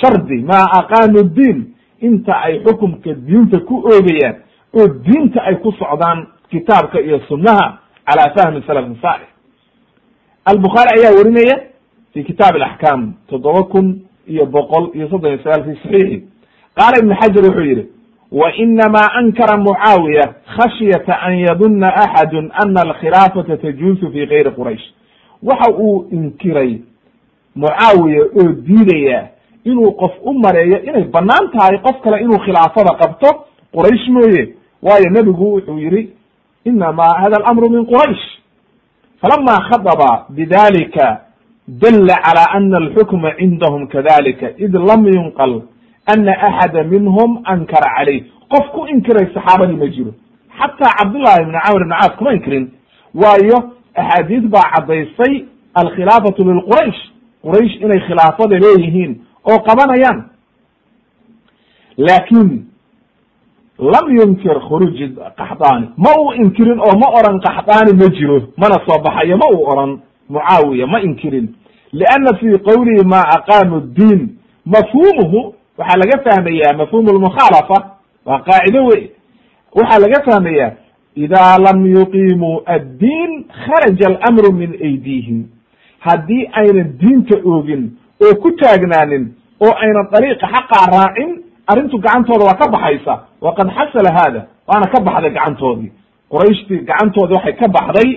shardi. Ma aqaamu diin inta ay xukumka diinta ku oogayaan oo diinta ay ku socdaan kitaabka iyo sunnaha cala fahmi salaf saalix albukhaari ayaa warinaya fi kitaab alaxkaam toddoba kun iyo boqol iyo soddon iyo sagaal fi saxiixi qaala ibnu xajar wuxuu yihi wa inamaa ankara mucaawiya khashyata an yaduna axadu ana alkhilaafata tajuusu fi gayri quraysh waxa uu inkiray mucaawiya oo diidaya inuu qof u mareeyo inay bannaan tahay qof kale inuu khilaafada qabto quraysh mooye waayo nebigu wuxuu yihi inama hada alamru min quraysh falama khadaba bidalika dala calى ana alxukma cindahum kadalika id lam yunqal ana axada minhum ankara calayh qof ku inkiray saxaabadii ma jiro xataa cabdullahi ibni camr ibn caas kuma inkirin waayo axaadiis baa caddaysay alkhilaafatu lilquraysh quraysh inay khilaafada leeyihiin oo qabanayaan laakin lam yunkir khuruuj qaxdaani ma uu inkirin oo ma oran qaxdaani ma jiro mana soo baxayo ma uu oran mucaawiya ma inkirin lianna fii qowlihi ma aqaamu ddiin mafhumuhu waxaa laga fahmayaa mafhumu lmukhaalafa waa qaacido wey waxaa laga fahmayaa ida lam yuqiimuu addiin kharaja alamru min aydihim. Haddii aynan diinta oogin oo ku taagnaanin oo aynan dariiqa xaqaa raacin arrintu gacantooda waa ka baxaysa. Waqad xasala haada waana ka baxday gacantoodii. Qurayshtii gacantoodi waxay ka baxday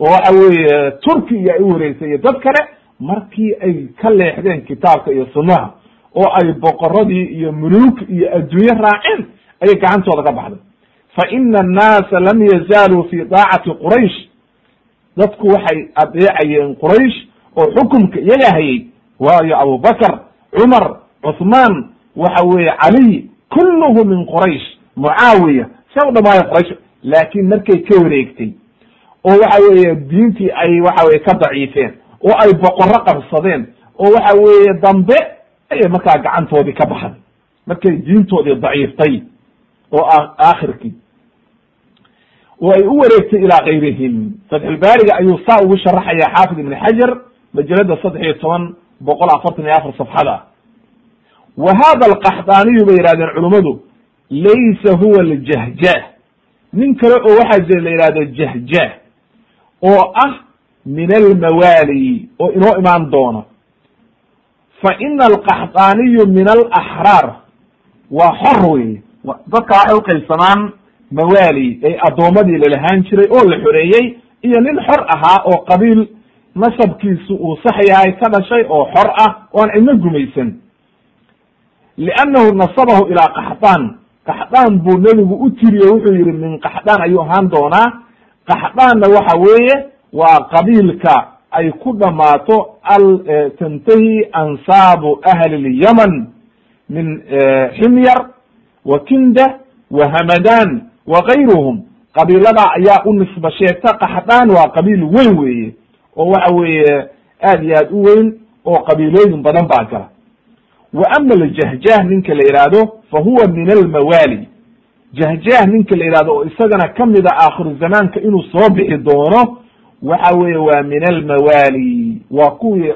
oo waxa weeye turki iyo ay u wareysay iyo dad kale markii ay ka leexdeen kitaabka iyo sunnaha oo ay boqoradii iyo muluuk iyo adduunye raaceen ayay gacantooda ka baxday. Fa ina annaasa lam yazaaluu fi daacati quraysh. Dadku waxay adeecayeen quraysh oo xukumka iyaga hayay. Waayo abubakr cumar cuthmaan waxa weeye caliy kulluhu min quraysh mucaawiya se u dhamaayo quraysh laakin markay ka wareegtay oo waxa weeye diintii ay waxa weye ka daciifeen oo ay boqorro qabsadeen oo waxa weeye dambe ayay markaa gacantoodii ka baxday markay diintoodii daciiftay oo aakhirkii. Oo ay u wareegtay ilaa kayrihim fatxulbaariga ayuu saa ugu sharaxaya xaafid ibn xajar majalada saddex iyo toban boqol afartan iyo afar safxada. Wa hada alqaxdaaniyu bay yihahdeen culummadu laysa huwa ljahjah nin kale oo waxaa jira la yihahdo jahjah oo ah min almawaali oo inoo imaan doona fa ina alqaxdaaniyu min alaxraar waa xor wey dadka waxay uqaybsamaan mawaali ay addoomadii lalahaan jiray oo la xoreeyey iyo nin xor ahaa oo qabiil nasabkiisu uu sax yahay ka dhashay oo xor ah oo aan cidno gumaysan. Liannahu nasabahu ilaa qaxdaan. Qaxdaan buu nebigu u tiriye wuxuu yihi min qaxdaan ayuu ahaan doonaa. Qaxdaanna waxa weeye waa qabiilka ay ku dhammaato al tantahi ansaabu ahli lyaman min ximyar wa kinda wa hamadan wa gayruhum qabiilada ayaa u nisba sheegta qaxdaan waa qabiil weyn weeye oo waxa weeye aad iyo aad u weyn oo qabiilooyin badan baa jira. Wa ama aljahjah ninka la yihahdo fa huwa min almawaali jahjah ninka la yihahdo oo isagana ka mid a aakhiru zamaanka inuu soo bixi doono waxa weeye waa min almawaali waa kuwii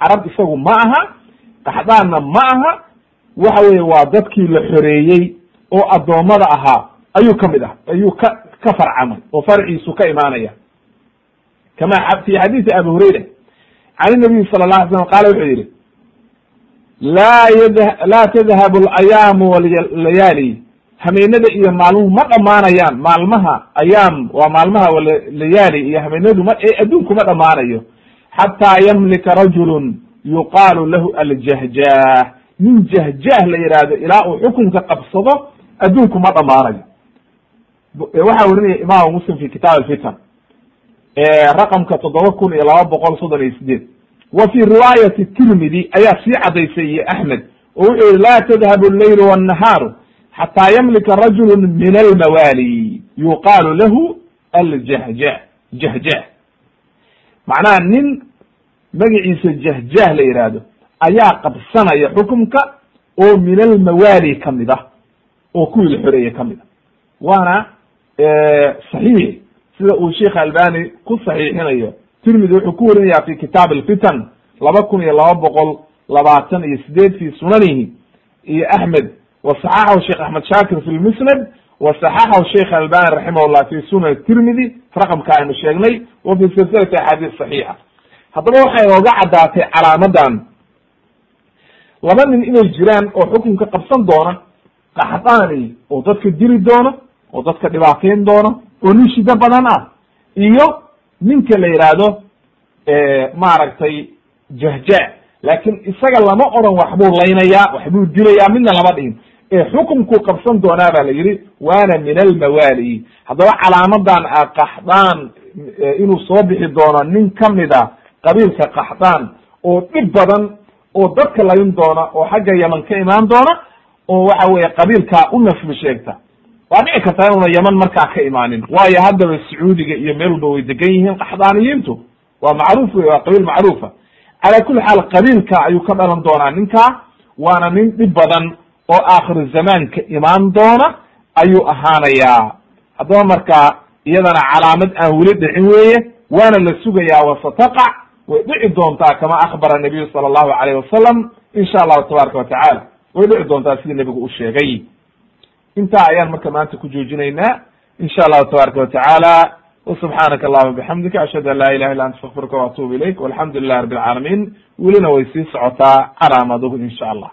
carab isagu ma aha qaxdaanna ma aha. Waxa weeye waa dadkii la xoreeyey oo addoommada ahaa. Ayuu ka mid ah ayuu ka ka farcamay oo farciisu ka imaanaya. Kama fi xadiisi abi hurayra can nabiyi sala la alay slam qaala wuxuu yihi laa yd laa tadhabu alayaamu walayaali hameenada iyo maalmuhu ma dhamaanayaan maalmaha ayaam waa maalmaha layaali iyo hameenadu ma adduunku ma dhamaanayo xataa yamlika rajulun yuqaalu lahu aljahjah nin jahjah la yihahdo ilaa uu xukunka qabsado adduunku ma dhamaanayo waxaa werinaya imaamu muslim fi kitaab alfitan raqamka toddoba kun iyo laba boqol soddon iyo sideed wa fi riwaayati tirmidi ayaa sii cadaysay iyo axmed oo wuxuu yihi laa tadhabu alleylu wannahaaru xataa yamlika rajulu min almawaali yuqaalu lahu aljahjah jahjah macnaha nin magaciisa jahjah la yihahdo ayaa qabsanaya xukumka oo min almawaali ka mid ah oo kuwii la xoreeye ka mid ah waana saxiix sida uu sheikh albani ku saxiixinayo tirmidi wuxuu ku warinaya fi kitaab alfitan laba kun iyo laba boqol labaatan iyo sideed fi sunanihi iyo axmed wa saxaxahu sheekh axmed shaakir fi lmusnad wa saxaxahu sheikh albani raximahullah fi sunan tirmidi raqamka aynu sheegnay wa fi silsilati axaadiis saxiixa haddaba waxay nooga caddaatay calaamadan laba nin inay jiraan oo xukunka qabsan doona qaxdaani oo dadka dili doona oo dadka dhibaateyn doona oo nin shido badan ah iyo ninka la yidhaahdo maaragtay jahjah laakin isaga lama oran waxbuu laynayaa waxbuu dilayaa midna lama dhihin ee xukumkuu qabsan doonaa ba la yidhi waana min almawaali. Haddaba calaamadan a qaxdaan inuu soo bixi doono nin ka mid a qabiilka qaxdaan oo dhib badan oo dadka layn doona oo xagga yaman ka imaan doona oo waxa weeye qabiilkaa u nasbi sheegta. Waa dhici kartaa inuuna yaman markaa ka imaanin. Waayo haddaba sacuudiga iyo meel walba way degan yihiin qaxdaaniyiintu. Waa macruuf wey waa qabiil macruufa. Calaa kulli xaal qabiilka ayuu ka dhalan doonaa ninkaa waana nin dhib badan oo aakhiru zamaanka imaan doona ayuu ahaanayaa. Haddaba markaa iyadana calaamad aan weli dhicin weeye waana la sugayaa wasataqac way dhici doontaa kama akbara nabiyu sala allahu alayh wasalam insha allahu tabaaraka watacaala way dhici doontaa sidii nebigu u sheegay. Intaa ayaan marka maanta ku joojinaynaa. Insha allahu tabaaraka watacaala wasubxaanaka allahuma bixamdika ashhadu an laa ilaha illa anta astakfiruka waatubu ilayk walxamdu lilahi rabbi alcaalamiin welina way sii socotaa calaamaduhu insha allah